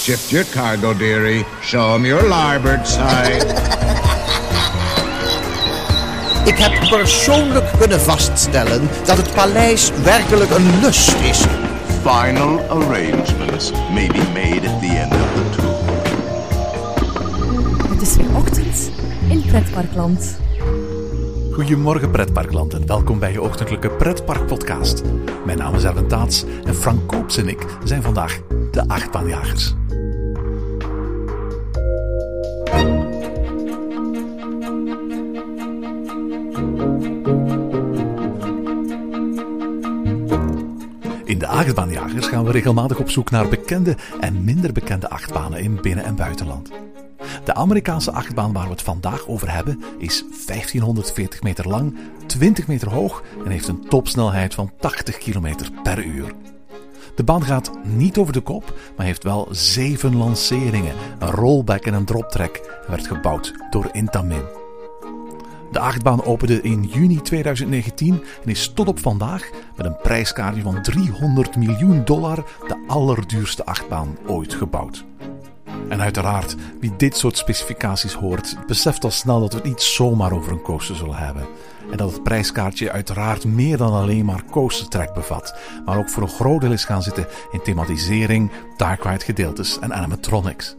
Shift your cargo, dearie. Show 'em your larboard side. Ik heb persoonlijk kunnen vaststellen dat het paleis werkelijk een lust is. Final arrangements may be made at the end of the tour. Het is weer ochtend in Pretparkland. Goedemorgen pretparkland en welkom bij je ochtendelijke pretparkpodcast. Mijn naam is Erwin Taats en Frank Koops en ik zijn vandaag de achtbaanjagers. Achtbaanjagers gaan we regelmatig op zoek naar bekende en minder bekende achtbanen in binnen- en buitenland. De Amerikaanse achtbaan waar we het vandaag over hebben is 1540 meter lang, 20 meter hoog en heeft een topsnelheid van 80 km per uur. De baan gaat niet over de kop, maar heeft wel zeven lanceringen, een rollback en een droptrack en werd gebouwd door Intamin. De achtbaan opende in juni 2019 en is tot op vandaag met een prijskaartje van 300 miljoen dollar de allerduurste achtbaan ooit gebouwd. En uiteraard, wie dit soort specificaties hoort, beseft al snel dat we het niet zomaar over een coaster zullen hebben. En dat het prijskaartje uiteraard meer dan alleen maar coastertrek bevat, maar ook voor een groot deel is gaan zitten in thematisering, dark gedeeltes en animatronics.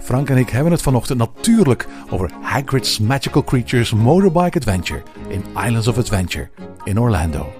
Frank en ik hebben het vanochtend natuurlijk over Hagrid's Magical Creatures Motorbike Adventure in Islands of Adventure in Orlando.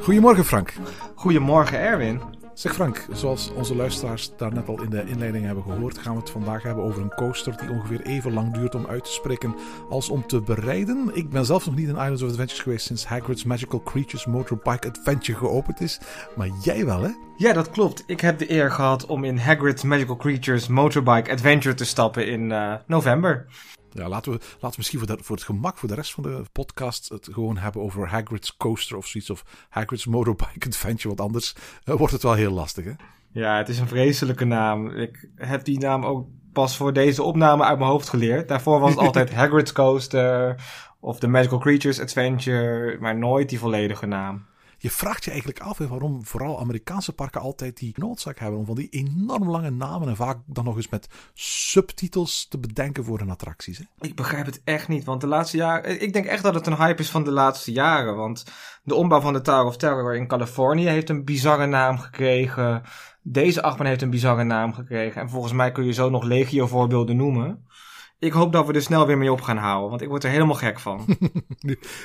Goedemorgen Frank. Goedemorgen Erwin. Zeg Frank, zoals onze luisteraars daar net al in de inleiding hebben gehoord, gaan we het vandaag hebben over een coaster die ongeveer even lang duurt om uit te spreken als om te bereiden. Ik ben zelf nog niet in Islands of Adventures geweest sinds Hagrid's Magical Creatures Motorbike Adventure geopend is, maar jij wel hè? Ja, dat klopt. Ik heb de eer gehad om in Hagrid's Magical Creatures Motorbike Adventure te stappen in eh, november. Ja, laten we, laten we misschien voor, de, voor het gemak voor de rest van de podcast het gewoon hebben over Hagrid's Coaster of zoiets. Of Hagrid's Motorbike Adventure, want anders uh, wordt het wel heel lastig, hè? Ja, het is een vreselijke naam. Ik heb die naam ook pas voor deze opname uit mijn hoofd geleerd. Daarvoor was het altijd Hagrid's Coaster of The Magical Creatures Adventure, maar nooit die volledige naam. Je vraagt je eigenlijk af waarom vooral Amerikaanse parken altijd die noodzaak hebben om van die enorm lange namen en vaak dan nog eens met subtitels te bedenken voor hun attracties. Hè? Ik begrijp het echt niet, want de laatste jaren. Ik denk echt dat het een hype is van de laatste jaren. Want de ombouw van de Tower of Terror in Californië heeft een bizarre naam gekregen. Deze achtbaan heeft een bizarre naam gekregen. En volgens mij kun je zo nog legio voorbeelden noemen. Ik hoop dat we er snel weer mee op gaan houden, want ik word er helemaal gek van.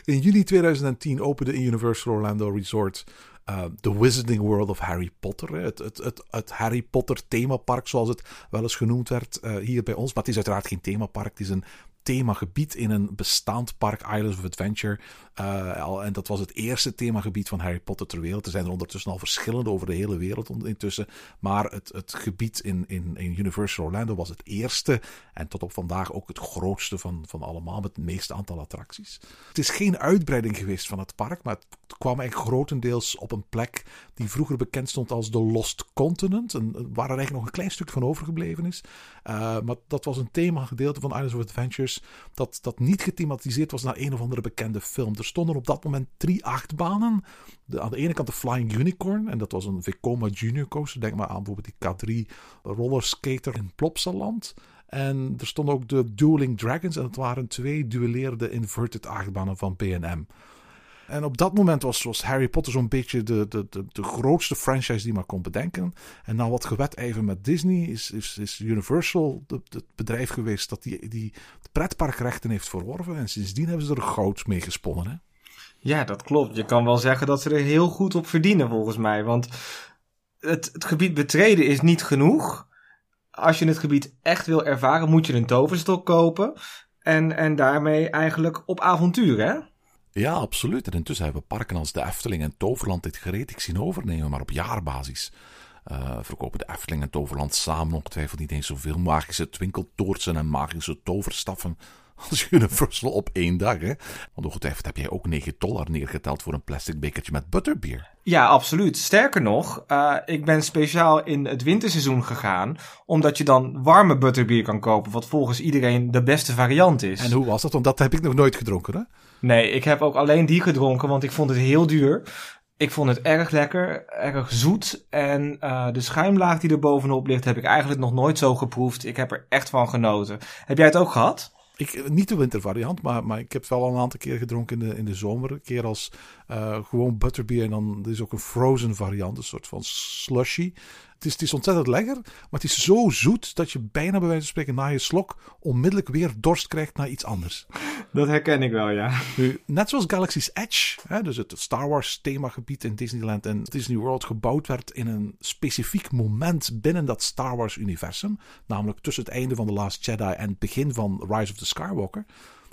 in juli 2010 opende in Universal Orlando Resort uh, The Wizarding World of Harry Potter. Het, het, het, het, Harry Potter themapark, zoals het wel eens genoemd werd uh, hier bij ons. Maar het is uiteraard geen themapark, het is een themagebied in een bestaand park, Islands of Adventure. Uh, en dat was het eerste themagebied van Harry Potter ter wereld. Er zijn er ondertussen al verschillende over de hele wereld intussen. Maar het, het gebied in, in, in Universal Orlando was het eerste. En tot op vandaag ook het grootste van, van allemaal, met het meeste aantal attracties. Het is geen uitbreiding geweest van het park, maar het kwam eigenlijk grotendeels op een plek die vroeger bekend stond als de Lost Continent. En waar er eigenlijk nog een klein stuk van overgebleven is. Uh, maar dat was een themagedeelte van Islands of Adventures dat, dat niet gethematiseerd was naar een of andere bekende film. Er stonden op dat moment drie achtbanen. De, aan de ene kant de Flying Unicorn, en dat was een Vekoma Junior coaster. Denk maar aan bijvoorbeeld die K3 roller skater in Plopsaland. En er stonden ook de Dueling Dragons, en het waren twee duelleerde inverted achtbanen van B&M. En op dat moment was, Harry Potter zo'n beetje de, de, de, de, grootste franchise die maar kon bedenken. En na wat gewedijver met Disney is, is, is Universal het bedrijf geweest dat die, die pretparkrechten heeft verworven. En sindsdien hebben ze er goud mee gesponnen. Hè? Ja, dat klopt. Je kan wel zeggen dat ze er heel goed op verdienen volgens mij. Want het, het gebied betreden is niet genoeg. Als je het gebied echt wil ervaren, moet je een toverstok kopen. En, en daarmee eigenlijk op avontuur, hè? Ja, absoluut. En intussen hebben parken als de Efteling en Toverland dit gretig zien overnemen, maar op jaarbasis. Uh, verkopen de Efteling en Toverland samen ongetwijfeld niet eens zoveel magische twinkeltoortsen en magische toverstaffen als Universal op één dag. Hè? Want ongetwijfeld heb jij ook 9 dollar neergeteld voor een plastic bekertje met butterbeer. Ja, absoluut. Sterker nog, uh, ik ben speciaal in het winterseizoen gegaan, omdat je dan warme butterbier kan kopen, wat volgens iedereen de beste variant is. En hoe was dat? Want dat heb ik nog nooit gedronken, hè? Nee, ik heb ook alleen die gedronken, want ik vond het heel duur. Ik vond het erg lekker, erg zoet. En uh, de schuimlaag die er bovenop ligt, heb ik eigenlijk nog nooit zo geproefd. Ik heb er echt van genoten. Heb jij het ook gehad? Ik, niet de wintervariant, maar, maar ik heb het wel een aantal keer gedronken in de, in de zomer. Een keer als uh, gewoon butterbeer en dan er is ook een frozen variant, een soort van slushy. Het is, het is ontzettend lekker, maar het is zo zoet dat je bijna bij wijze van spreken na je slok onmiddellijk weer dorst krijgt naar iets anders. Dat herken ik wel, ja. Nu, net zoals Galaxy's Edge, hè, dus het Star Wars themagebied in Disneyland en Disney World gebouwd werd in een specifiek moment binnen dat Star Wars universum, namelijk tussen het einde van The Last Jedi en het begin van Rise of the Skywalker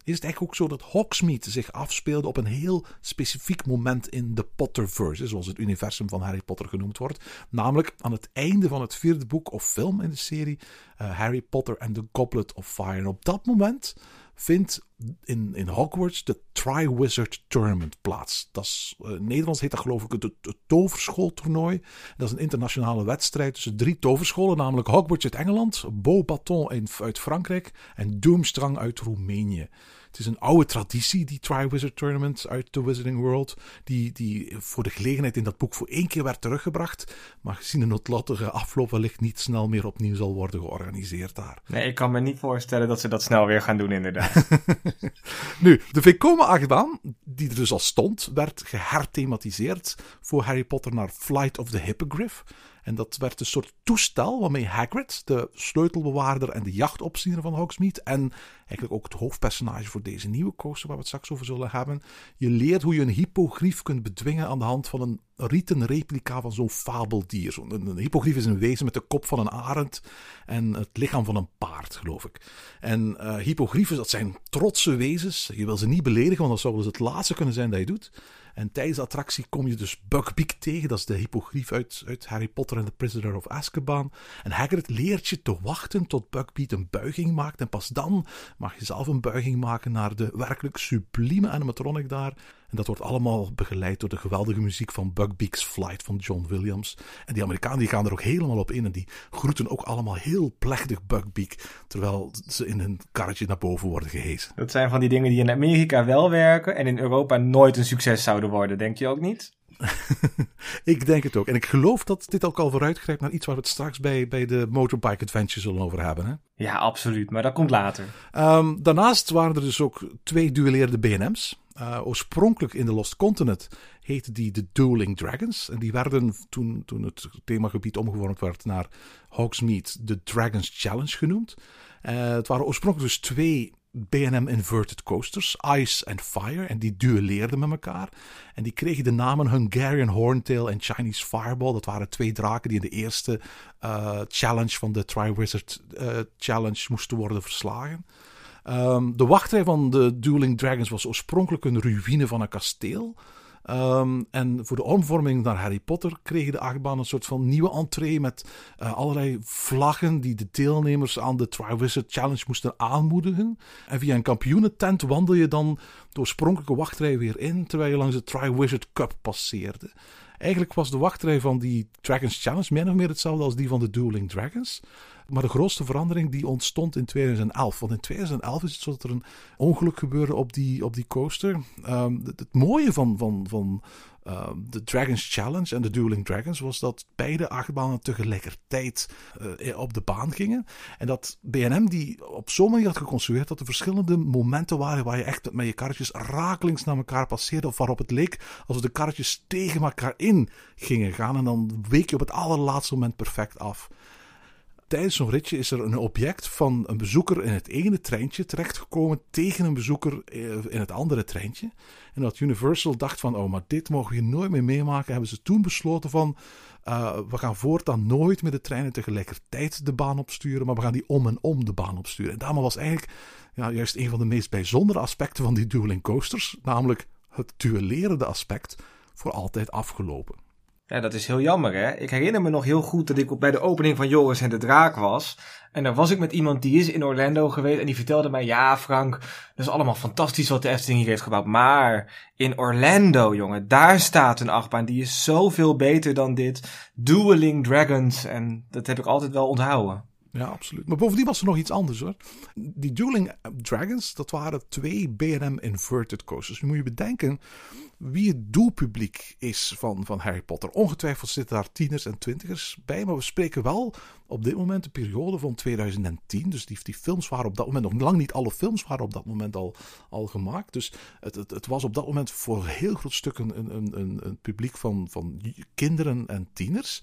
is het eigenlijk ook zo dat Hogsmeade zich afspeelde op een heel specifiek moment in de Potterverse, zoals het universum van Harry Potter genoemd wordt. Namelijk aan het einde van het vierde boek of film in de serie uh, Harry Potter and the Goblet of Fire. En op dat moment vindt in, in Hogwarts de Triwizard Tournament plaats. Dat is, uh, in Nederlands heet dat geloof ik het, het toverschooltoernooi. Dat is een internationale wedstrijd tussen drie toverscholen, namelijk Hogwarts uit Engeland, Beaubaton uit Frankrijk en Doomstrang uit Roemenië. Het is een oude traditie, die Triwizard Tournament uit The Wizarding World. Die, die voor de gelegenheid in dat boek voor één keer werd teruggebracht. Maar gezien de noodlottige afloop wellicht niet snel meer opnieuw zal worden georganiseerd daar. Nee, ik kan me niet voorstellen dat ze dat snel weer gaan doen inderdaad. nu, de Vekoma-achtbaan, die er dus al stond, werd geherthematiseerd voor Harry Potter naar Flight of the Hippogriff. En dat werd een soort toestel waarmee Hagrid, de sleutelbewaarder en de jachtopziener van Hogsmeade, en eigenlijk ook het hoofdpersonage voor deze nieuwe coaster, waar we het straks over zullen hebben, je leert hoe je een hippogrief kunt bedwingen aan de hand van een rieten replica van zo'n fabeldier. Een, een hippogrief is een wezen met de kop van een arend en het lichaam van een paard, geloof ik. En uh, hippogrieven, dat zijn trotse wezens. Je wil ze niet beledigen, want dat zou wel eens het laatste kunnen zijn dat je doet. En tijdens de attractie kom je dus Buckbeak tegen. Dat is de hippogrief uit, uit Harry Potter en The Prisoner of Azkaban. En Hagrid leert je te wachten tot Buckbeak een buiging maakt. En pas dan mag je zelf een buiging maken naar de werkelijk sublieme animatronic daar. En dat wordt allemaal begeleid door de geweldige muziek van Buckbeak's Flight van John Williams. En die Amerikanen die gaan er ook helemaal op in. En die groeten ook allemaal heel plechtig Buckbeak. Terwijl ze in hun karretje naar boven worden gehezen. Dat zijn van die dingen die in Amerika wel werken en in Europa nooit een succes zouden worden. Denk je ook niet? ik denk het ook. En ik geloof dat dit ook al vooruitgrijpt naar iets waar we het straks bij, bij de Motorbike Adventure zullen over hebben. Hè? Ja, absoluut. Maar dat komt later. Um, daarnaast waren er dus ook twee duelleerde BM's. Uh, oorspronkelijk in de Lost Continent heette die de Dueling Dragons. En die werden toen, toen het themagebied omgevormd werd naar Hogsmeade de Dragons Challenge genoemd. Uh, het waren oorspronkelijk dus twee BM Inverted Coasters, Ice and Fire. En die duelleerden met elkaar. En die kregen de namen Hungarian Horntail en Chinese Fireball. Dat waren twee draken die in de eerste uh, challenge van de Triwizard Challenge moesten worden verslagen. Um, de wachtrij van de Dueling Dragons was oorspronkelijk een ruïne van een kasteel. Um, en voor de omvorming naar Harry Potter kregen de achtbaan een soort van nieuwe entree met uh, allerlei vlaggen die de deelnemers aan de Triwizard Challenge moesten aanmoedigen. En via een kampioenentent wandel je dan de oorspronkelijke wachtrij weer in, terwijl je langs de Triwizard Cup passeerde. Eigenlijk was de wachtrij van die Dragons Challenge min of meer hetzelfde als die van de Dueling Dragons. Maar de grootste verandering die ontstond in 2011. Want in 2011 is het zo dat er een ongeluk gebeurde op die, op die coaster. Um, het, mooie van, van, van uh, de Dragons Challenge en de Dueling Dragons was dat beide achtbanen tegelijkertijd uh, op de baan gingen. En dat BNM die op zo'n manier had geconstrueerd dat er verschillende momenten waren waar je echt met je karretjes rakelings naar elkaar passeerde. Of waarop het leek alsof de karretjes tegen elkaar in gingen gaan. En dan week je op het allerlaatste moment perfect af tijdens zo'n ritje is er een object van een bezoeker in het ene treintje terechtgekomen tegen een bezoeker eh, in het andere treintje. En dat Universal dacht van, oh, maar dit mogen we hier nooit meer meemaken. Hebben ze toen besloten van, uh, we gaan voortaan nooit met de treinen tegelijkertijd de baan opsturen, maar we gaan die om en om de baan opsturen. En daarom was eigenlijk ja, juist een van de meest bijzondere aspecten van die dueling coasters, namelijk het duellerende aspect, voor altijd afgelopen. Ja, dat is heel jammer, hè? Ik herinner me nog heel goed dat ik bij de opening van Joris en de Draak was. En daar was ik met iemand die is in Orlando geweest. En die vertelde mij, ja Frank, dat is allemaal fantastisch wat de Efteling hier heeft gebouwd. Maar in Orlando, jongen, daar staat een achtbaan. Die is zoveel beter dan dit. Dueling Dragons. En dat heb ik altijd wel onthouden. Ja, absoluut. Maar bovendien was er nog iets anders hoor. Die Dueling Dragons, dat waren twee B&M Inverted coasters. Nu moet je bedenken wie het doelpubliek is van, van Harry Potter. Ongetwijfeld zitten daar tieners en twintigers bij, maar we spreken wel op dit moment de periode van 2010. Dus die, die films waren op dat moment, nog lang niet alle films waren op dat moment al, al gemaakt. Dus het, het, het was op dat moment voor een heel groot stuk een, een, een, een publiek van, van kinderen en tieners.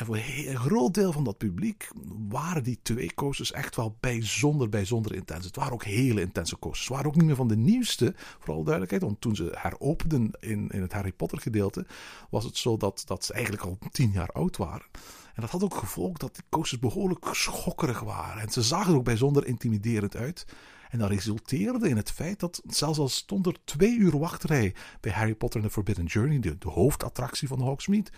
En voor een groot deel van dat publiek waren die twee coasters echt wel bijzonder, bijzonder intens. Het waren ook hele intense coasters. Het waren ook niet meer van de nieuwste, voor alle duidelijkheid. Want toen ze heropenden in, in het Harry Potter gedeelte, was het zo dat, dat ze eigenlijk al tien jaar oud waren. En dat had ook gevolg dat die coasters behoorlijk schokkerig waren. En ze zagen er ook bijzonder intimiderend uit. En dat resulteerde in het feit dat zelfs al stond er twee uur wachtrij bij Harry Potter and the Forbidden Journey, de, de hoofdattractie van de Hogsmeade,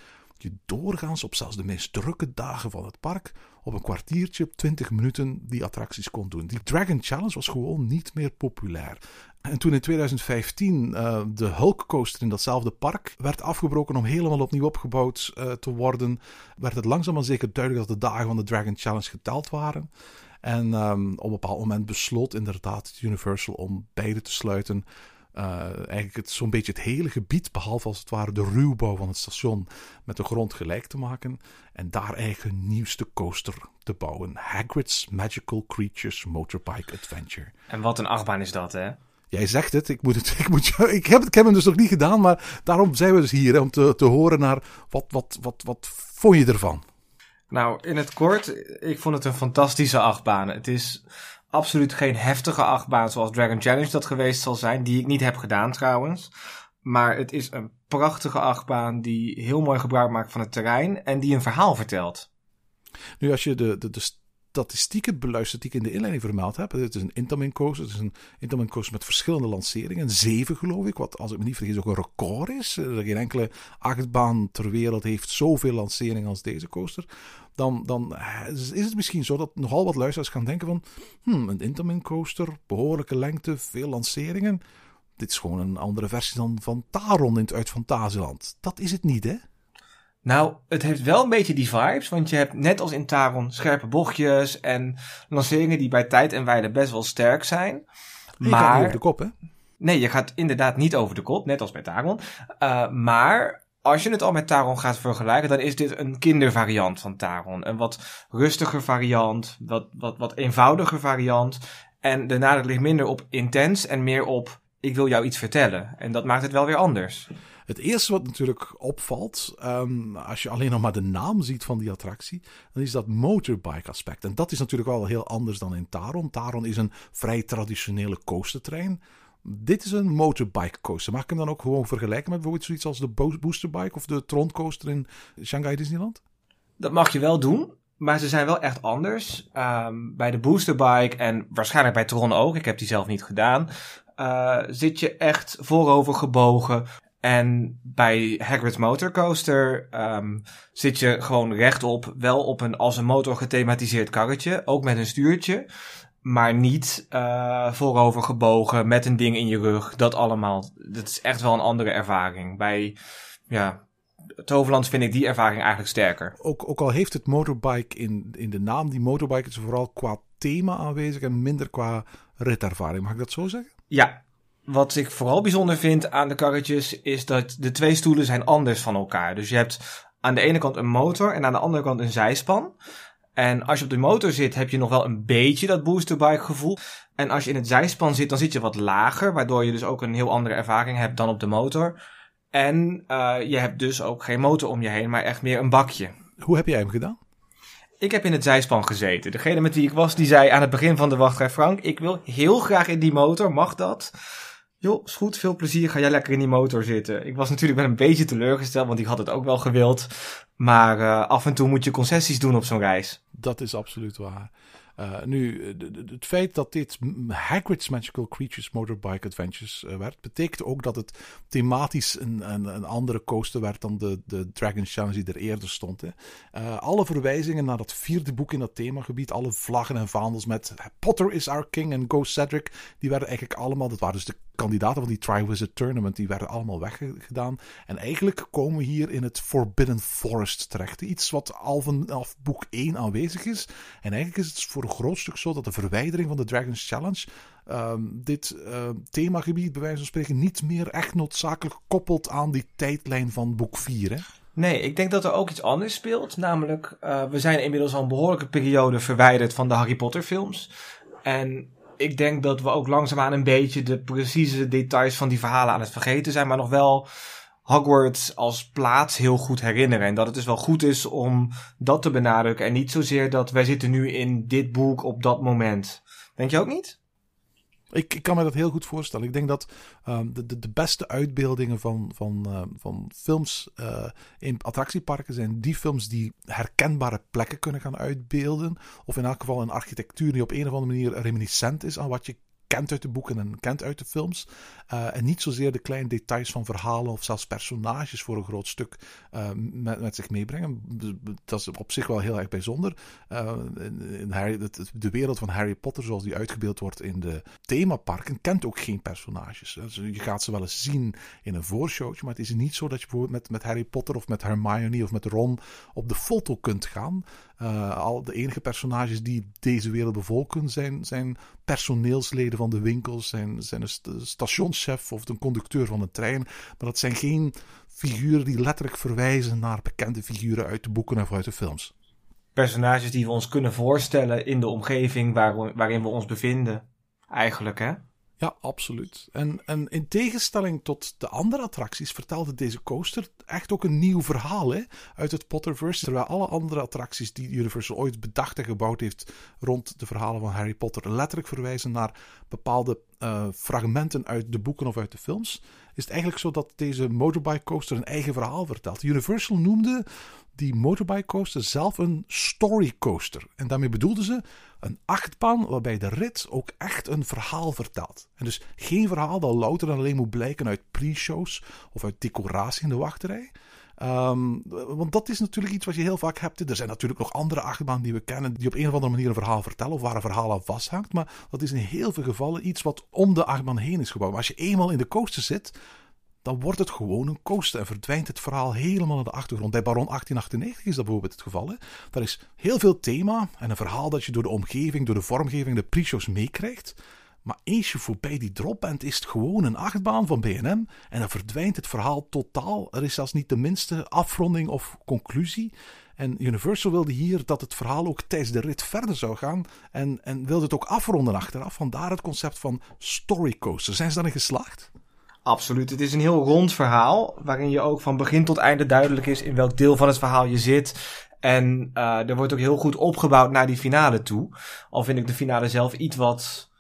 je doorgaans op zelfs de meest drukke dagen van het park op een kwartiertje, 20 minuten die attracties kon doen. Die Dragon Challenge was gewoon niet meer populair. En toen in 2015 uh, de Hulk Coaster in datzelfde park werd afgebroken om helemaal opnieuw opgebouwd uh, te worden, werd het langzaam maar zeker duidelijk dat de dagen van de Dragon Challenge geteld waren. En um, op een bepaald moment besloot inderdaad Universal om beide te sluiten. Uh, eigenlijk het, zo'n beetje het hele gebied, behalve als het ware de ruwbouw van het station, met de grond gelijk te maken. En daar eigenlijk een nieuwste coaster te bouwen. Hagrid's Magical Creatures Motorbike Adventure. En wat een achtbaan is dat, hè? Jij zegt het, ik, moet het, ik, moet, ik, heb, ik heb hem dus nog niet gedaan, maar daarom zijn we dus hier, hè, om te, te horen naar wat, wat, wat, wat vond je ervan? Nou, in het kort, ik vond het een fantastische achtbaan. Het is absoluut geen heftige achtbaan zoals Dragon Challenge dat geweest zal zijn, die ik niet heb gedaan trouwens. Maar het is een prachtige achtbaan die heel mooi gebruik maakt van het terrein en die een verhaal vertelt. Nu, als je de, de, de statistieken beluistert die ik in de inleiding vermeld heb. Het is een Intamin coaster. Het is een Intamin coaster met verschillende lanceringen. Zeven geloof ik, wat als ik me niet vergis ook een record is. Er geen enkele achtbaan ter wereld heeft zoveel lanceringen als deze coaster. Dan, dan is het misschien zo dat nogal wat luisteraars gaan denken van... Hmm, een Intamin coaster, behoorlijke lengte, veel lanceringen. Dit is gewoon een andere versie dan van Taron in het Uit Fantasieland. Dat is het niet, hè? Nou, het heeft wel een beetje die vibes, want je hebt net als in Taron scherpe bochtjes en lanceringen die bij tijd en wijde best wel sterk zijn. Je maar... gaat niet over de kop, hè? Nee, je gaat inderdaad niet over de kop, net als bij Taron. Uh, maar als je het al met Taron gaat vergelijken, dan is dit een kindervariant van Taron. Een wat rustiger variant, wat, wat, wat eenvoudiger variant. En de nadruk ligt minder op intens en meer op ik wil jou iets vertellen. En dat maakt het wel weer anders. Het eerste wat natuurlijk opvalt, um, als je alleen nog maar de naam ziet van die attractie, dan is dat motorbike aspect. En dat is natuurlijk wel heel anders dan in Taron. Taron is een vrij traditionele coastertrein. Dit is een motorbike coaster. Mag ik hem dan ook gewoon vergelijken met bijvoorbeeld zoiets als de Boosterbike of de Tron coaster in Shanghai Disneyland? Dat mag je wel doen. Maar ze zijn wel echt anders. Um, bij de Boosterbike en waarschijnlijk bij Tron ook, ik heb die zelf niet gedaan, uh, zit je echt voorover gebogen. En bij Hagrid's Motorcoaster um, zit je gewoon rechtop, wel op een als een motor gethematiseerd karretje, ook met een stuurtje, maar niet uh, voorover gebogen met een ding in je rug. Dat allemaal, dat is echt wel een andere ervaring. Bij ja, Toverland vind ik die ervaring eigenlijk sterker. Ook, ook al heeft het motorbike in, in de naam, die motorbike is vooral qua thema aanwezig en minder qua ritervaring. Mag ik dat zo zeggen? Ja, wat ik vooral bijzonder vind aan de karretjes is dat de twee stoelen zijn anders van elkaar. Dus je hebt aan de ene kant een motor en aan de andere kant een zijspan. En als je op de motor zit, heb je nog wel een beetje dat boosterbike gevoel. En als je in het zijspan zit, dan zit je wat lager, waardoor je dus ook een heel andere ervaring hebt dan op de motor. En uh, je hebt dus ook geen motor om je heen, maar echt meer een bakje. Hoe heb jij hem gedaan? Ik heb in het zijspan gezeten. Degene met wie ik was, die zei aan het begin van de wachtrij... Frank, ik wil heel graag in die motor, mag dat? joh, is goed, veel plezier, ga jij lekker in die motor zitten. Ik was natuurlijk wel een beetje teleurgesteld, want ik had het ook wel gewild. Maar uh, af en toe moet je concessies doen op zo'n reis. Dat is absoluut waar. Uh, nu, de, het feit dat dit Hagrid's Magical Creatures Motorbike Adventures uh, werd, betekent ook dat het thematisch een, een, een, andere coaster werd dan de, de Dragon Challenge die er eerder stond. Hè. Alle verwijzingen naar dat vierde boek in dat themagebied, alle vlaggen en vaandels met Potter is our king en Go Cedric, die werden eigenlijk allemaal, dat waren dus de kandidaten van die Triwizard Tournament, die werden allemaal weggedaan. En eigenlijk komen we hier in het Forbidden Forest terecht. Iets wat al vanaf boek 1 aanwezig is. En eigenlijk is het voor een groot stuk zo dat de verwijdering van de Dragons Challenge um, dit uh, themagebied, bij wijze van spreken, niet meer echt noodzakelijk koppelt aan die tijdlijn van boek 4. Hè? Nee, ik denk dat er ook iets anders speelt. Namelijk, uh, we zijn inmiddels al een behoorlijke periode verwijderd van de Harry Potter films. En ik denk dat we ook langzaamaan een beetje de precieze details van die verhalen aan het vergeten zijn. Maar nog wel Hogwarts als plaats heel goed herinneren. En dat het dus wel goed is om dat te benadrukken. En niet zozeer dat wij zitten nu in dit boek op dat moment. Denk je ook niet? Ik, ik kan me dat heel goed voorstellen. Ik denk dat um, de, de, de, beste uitbeeldingen van, van, uh, van films uh, in attractieparken zijn die films die herkenbare plekken kunnen gaan uitbeelden. Of in elk geval een architectuur die op een of andere manier reminiscent is aan wat je kent uit de boeken en kent uit de films. Uh, en niet zozeer de kleine details van verhalen of zelfs personages voor een groot stuk uh, met, met, zich meebrengen. Dat is op zich wel heel erg bijzonder. Uh, in de, wereld van Harry Potter, zoals die uitgebeeld wordt in de themaparken, kent ook geen personages. Dus je gaat ze wel eens zien in een voorshowtje, maar het is niet zo dat je bijvoorbeeld met, met Harry Potter of met Hermione of met Ron op de foto kunt gaan. Uh, al de enige personages die deze wereld bevolken zijn, zijn personeelsleden van de winkels, zijn, zijn een stationschef of een conducteur van een trein. Maar dat zijn geen figuren die letterlijk verwijzen naar bekende figuren uit de boeken of uit de films. Personages die we ons kunnen voorstellen in de omgeving waar, waarin we ons bevinden. Eigenlijk, hè? Ja, absoluut. En, en in tegenstelling tot de andere attracties vertelde deze coaster echt ook een nieuw verhaal hè, uit het Potterverse. Terwijl alle andere attracties die Universal ooit bedacht en gebouwd heeft rond de verhalen van Harry Potter letterlijk verwijzen naar bepaalde uh, fragmenten uit de boeken of uit de films, is het eigenlijk zo dat deze motorbike coaster een eigen verhaal vertelt. Universal noemde die motorbike coaster zelf een story coaster. En daarmee bedoelden ze een achtbaan waarbij de rit ook echt een verhaal vertelt. En dus geen verhaal dat louter en alleen moet blijken uit pre-shows of uit decoratie in de wachterij. Um, want dat is natuurlijk iets wat je heel vaak hebt. Er zijn natuurlijk nog andere achtbanen die we kennen, die op een of andere manier een verhaal vertellen of waar een verhaal aan vasthangt. Maar dat is in heel veel gevallen iets wat om de achtbaan heen is gebouwd. Maar als je eenmaal in de coaster zit, dan wordt het gewoon een coaster en verdwijnt het verhaal helemaal naar de achtergrond. Bij Baron 1898 is dat bijvoorbeeld het geval. Hè? Daar is heel veel thema en een verhaal dat je door de omgeving, door de vormgeving, de pre-shows meekrijgt. Maar eens je voorbij die drop bent, is het gewoon een achtbaan van BNM. En dan verdwijnt het verhaal totaal. Er is zelfs niet de minste afronding of conclusie. En Universal wilde hier dat het verhaal ook tijdens de rit verder zou gaan. En, en wilde het ook afronden achteraf. Vandaar het concept van story coaster. Zijn ze daarin geslaagd? Absoluut. Het is een heel rond verhaal. Waarin je ook van begin tot einde duidelijk is in welk deel van het verhaal je zit. En uh, er wordt ook heel goed opgebouwd naar die finale toe. Al vind ik de finale zelf iets wat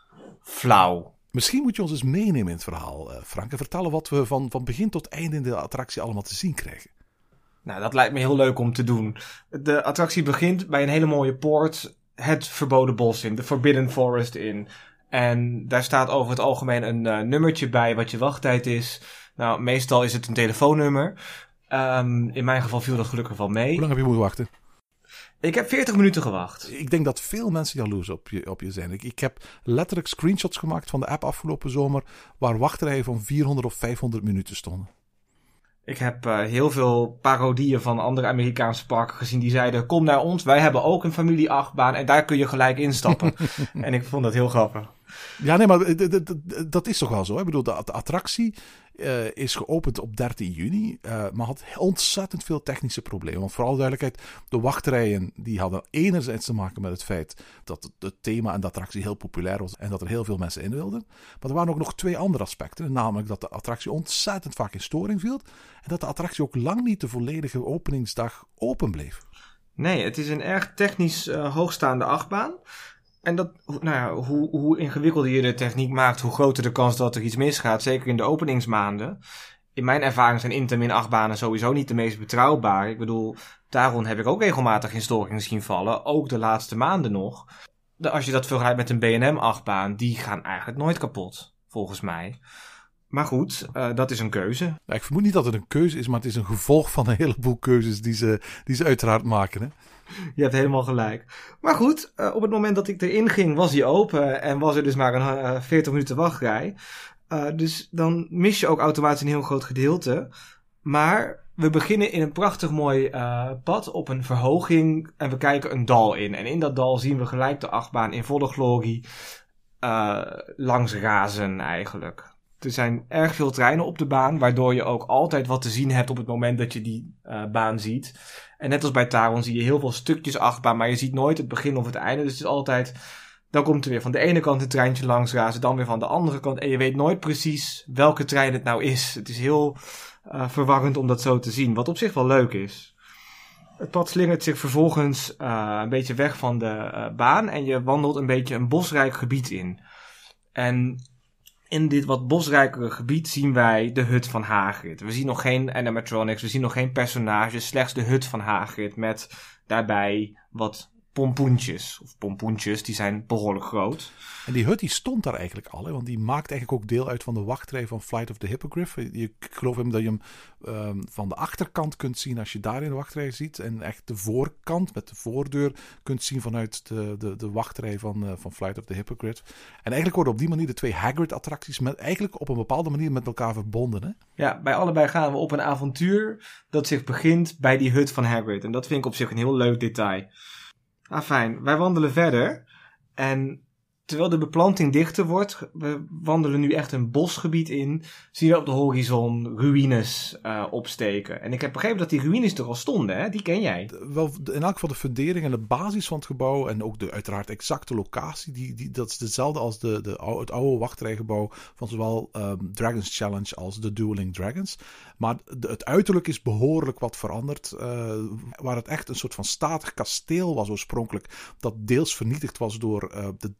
flauw. Misschien moet je ons eens meenemen in het verhaal, uh, Frank. En vertellen wat we van, van begin tot einde in de attractie allemaal te zien krijgen. Nou, dat lijkt me heel leuk om te doen. De attractie begint bij een hele mooie poort. Het verboden bos in, de Forbidden Forest in. En daar staat over het algemeen een uh, nummertje bij wat je wachttijd is. Nou, meestal is het een telefoonnummer. Um, in mijn geval viel dat gelukkig wel mee. Hoe lang heb je moeten wachten? Ik heb 40 minuten gewacht. Ik denk dat veel mensen jaloers op je, op je zijn. Ik, ik heb letterlijk screenshots gemaakt van de app afgelopen zomer. waar wachtrijen van 400 of 500 minuten stonden. Ik heb uh, heel veel parodieën van andere Amerikaanse parken gezien die zeiden: Kom naar ons, wij hebben ook een familie-achtbaan en daar kun je gelijk instappen. en ik vond dat heel grappig. Ja, nee, maar dat is toch wel zo. Hè? Ik bedoel, de attractie uh, is geopend op 13 juni, uh, maar had ontzettend veel technische problemen. Want vooral duidelijkheid, de wachtrijen die hadden enerzijds te maken met het feit dat het thema en de attractie heel populair was en dat er heel veel mensen in wilden. Maar er waren ook nog twee andere aspecten, namelijk dat de attractie ontzettend vaak in storing viel en dat de attractie ook lang niet de volledige openingsdag open bleef. Nee, het is een erg technisch uh, hoogstaande achtbaan. En dat, nou ja, hoe, hoe ingewikkelder je de techniek maakt, hoe groter de kans dat er iets misgaat. Zeker in de openingsmaanden. In mijn ervaring zijn Intermin achtbanen sowieso niet de meest betrouwbaar. Ik bedoel, daarom heb ik ook regelmatig in storingen zien vallen. Ook de laatste maanden nog. als je dat vergelijkt met een B&M-achtbaan, die gaan eigenlijk nooit kapot, volgens mij. Maar goed, eh, dat is een keuze. Ik vermoed niet dat het een keuze is, maar het is een gevolg van een heleboel keuzes die ze, die ze uiteraard maken. Hè? Je hebt helemaal gelijk. Maar goed, eh, op het moment dat ik erin ging, was hij open en was er dus maar een eh, 40 minuten wachtrij. Eh, dus dan mis je ook automatisch een heel groot gedeelte. Maar we beginnen in een prachtig mooi eh, pad op een verhoging en we kijken een dal in. En in dat dal zien we gelijk de achtbaan in volle glorie eh, langs razen eigenlijk. Er zijn erg veel treinen op de baan, waardoor je ook altijd wat te zien hebt op het moment dat je die eh, baan ziet. En net als bij Taron zie je heel veel stukjes achtbaan, maar je ziet nooit het begin of het einde. Dus het is altijd, dan komt er weer van de ene kant een treintje langs razen, dan weer van de andere kant. En je weet nooit precies welke trein het nou is. Het is heel eh, verwarrend om dat zo te zien, wat op zich wel leuk is. Het pad slingert zich vervolgens eh, een beetje weg van de baan en je wandelt een beetje een bosrijk gebied in. En in dit wat bosrijkere gebied zien wij de hut van Hagrid. We zien nog geen animatronics, we zien nog geen personages, slechts de hut van Hagrid met daarbij wat pompoentjes. Of pompoentjes, die zijn behoorlijk groot. En die hut die stond daar eigenlijk al, hè, want die maakt eigenlijk ook deel uit van de wachtrij van Flight of the Hippogriff. Je, ik geloof hem dat je hem ehm, van de achterkant kunt zien als je daar in de wachtrij ziet. En echt de voorkant met de voordeur kunt zien vanuit de, de, de wachtrij van, eh, van Flight of the Hippogriff. En eigenlijk worden op die manier de twee Hagrid-attracties met, eigenlijk op een bepaalde manier met elkaar verbonden. Hè? Ja, bij allebei gaan we op een avontuur dat zich begint bij die hut van Hagrid. En dat vind ik op zich een heel leuk detail. Ah, fijn. Wij wandelen verder. En terwijl de beplanting dichter wordt, we wandelen nu echt een bosgebied in, zien we op de horizon ruïnes eh, opsteken. En ik heb begrepen dat die ruïnes er al stonden, hè? Die ken jij. wel in elk geval de fundering en de basis van het gebouw en ook de uiteraard exacte locatie, die, die, dat is dezelfde als de, de, het oude wachtrijgebouw van zowel ehm, Dragons Challenge als de Dueling Dragons. Maar het uiterlijk is behoorlijk wat veranderd. eh, waar het echt een soort van statig kasteel was oorspronkelijk, dat deels vernietigd was door eh, de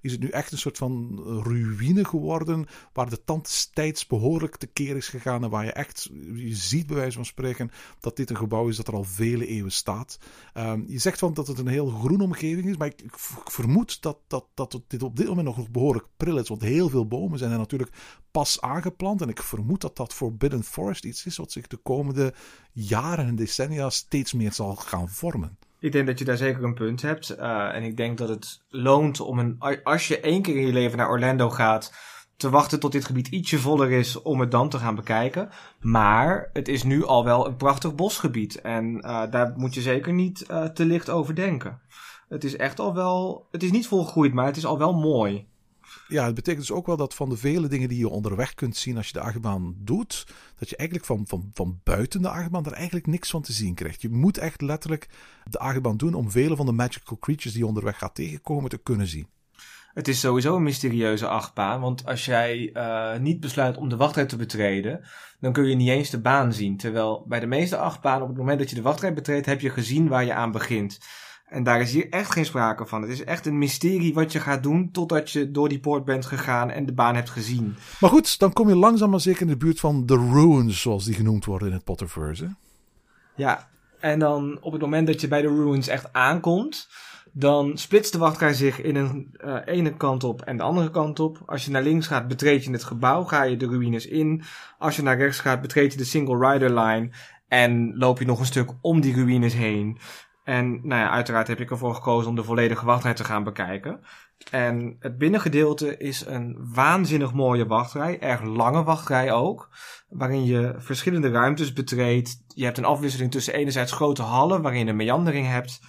is het nu echt een soort van ruïne geworden, waar de tand des tijds behoorlijk tekeer is gegaan en waar je echt, je ziet bij wijze van spreken, dat dit een gebouw is dat er al vele eeuwen staat. Ehm, je zegt van dat het een heel groene omgeving is, maar ik, ik vermoed dat, dat, dat dit op dit moment nog behoorlijk pril is, want heel veel bomen zijn er natuurlijk pas aangeplant en ik vermoed dat dat Forbidden Forest iets is wat zich de komende jaren en decennia steeds meer zal gaan vormen. Ik denk dat je daar zeker een punt hebt. eh, en ik denk dat het loont om een. Als je één keer in je leven naar Orlando gaat. te wachten tot dit gebied ietsje voller is. om het dan te gaan bekijken. Maar het is nu al wel een prachtig bosgebied. En eh, daar moet je zeker niet eh, te licht over denken. Het is echt al wel. Het is niet volgroeid, maar het is al wel mooi. Ja, het betekent dus ook wel dat van de vele dingen die je onderweg kunt zien als je de achtbaan doet, dat je eigenlijk van, van, van buiten de achtbaan er eigenlijk niks van te zien krijgt. Je moet echt letterlijk de achtbaan doen om vele van de magical creatures die je onderweg gaat tegenkomen te kunnen zien. Het is sowieso een mysterieuze achtbaan. Want als jij eh, niet besluit om de wachtrij te betreden, dan kun je niet eens de baan zien. Terwijl bij de meeste achtbanen, op het moment dat je de wachtrij betreedt, heb je gezien waar je aan begint. En daar is hier echt geen sprake van. Het is echt een mysterie wat je gaat doen totdat je door die poort bent gegaan en de baan hebt gezien. Maar goed, dan kom je langzaam maar zeker in de buurt van de ruins, zoals die genoemd worden in het Potterverse. hè. Ja, en dan op het moment dat je bij de ruins echt aankomt, dan splitst de wachtrij zich in een eh, ene kant op en de andere kant op. Als je naar links gaat, betreed je het gebouw, ga je de ruïnes in. Als je naar rechts gaat, betreed je de single rider line en loop je nog een stuk om die ruïnes heen. En nou ja, uiteraard heb ik ervoor gekozen om de volledige wachtrij te gaan bekijken. En het binnengedeelte is een waanzinnig mooie wachtrij, erg lange wachtrij ook, waarin je verschillende ruimtes betreedt. Je hebt een afwisseling tussen enerzijds grote hallen waarin je een meandering hebt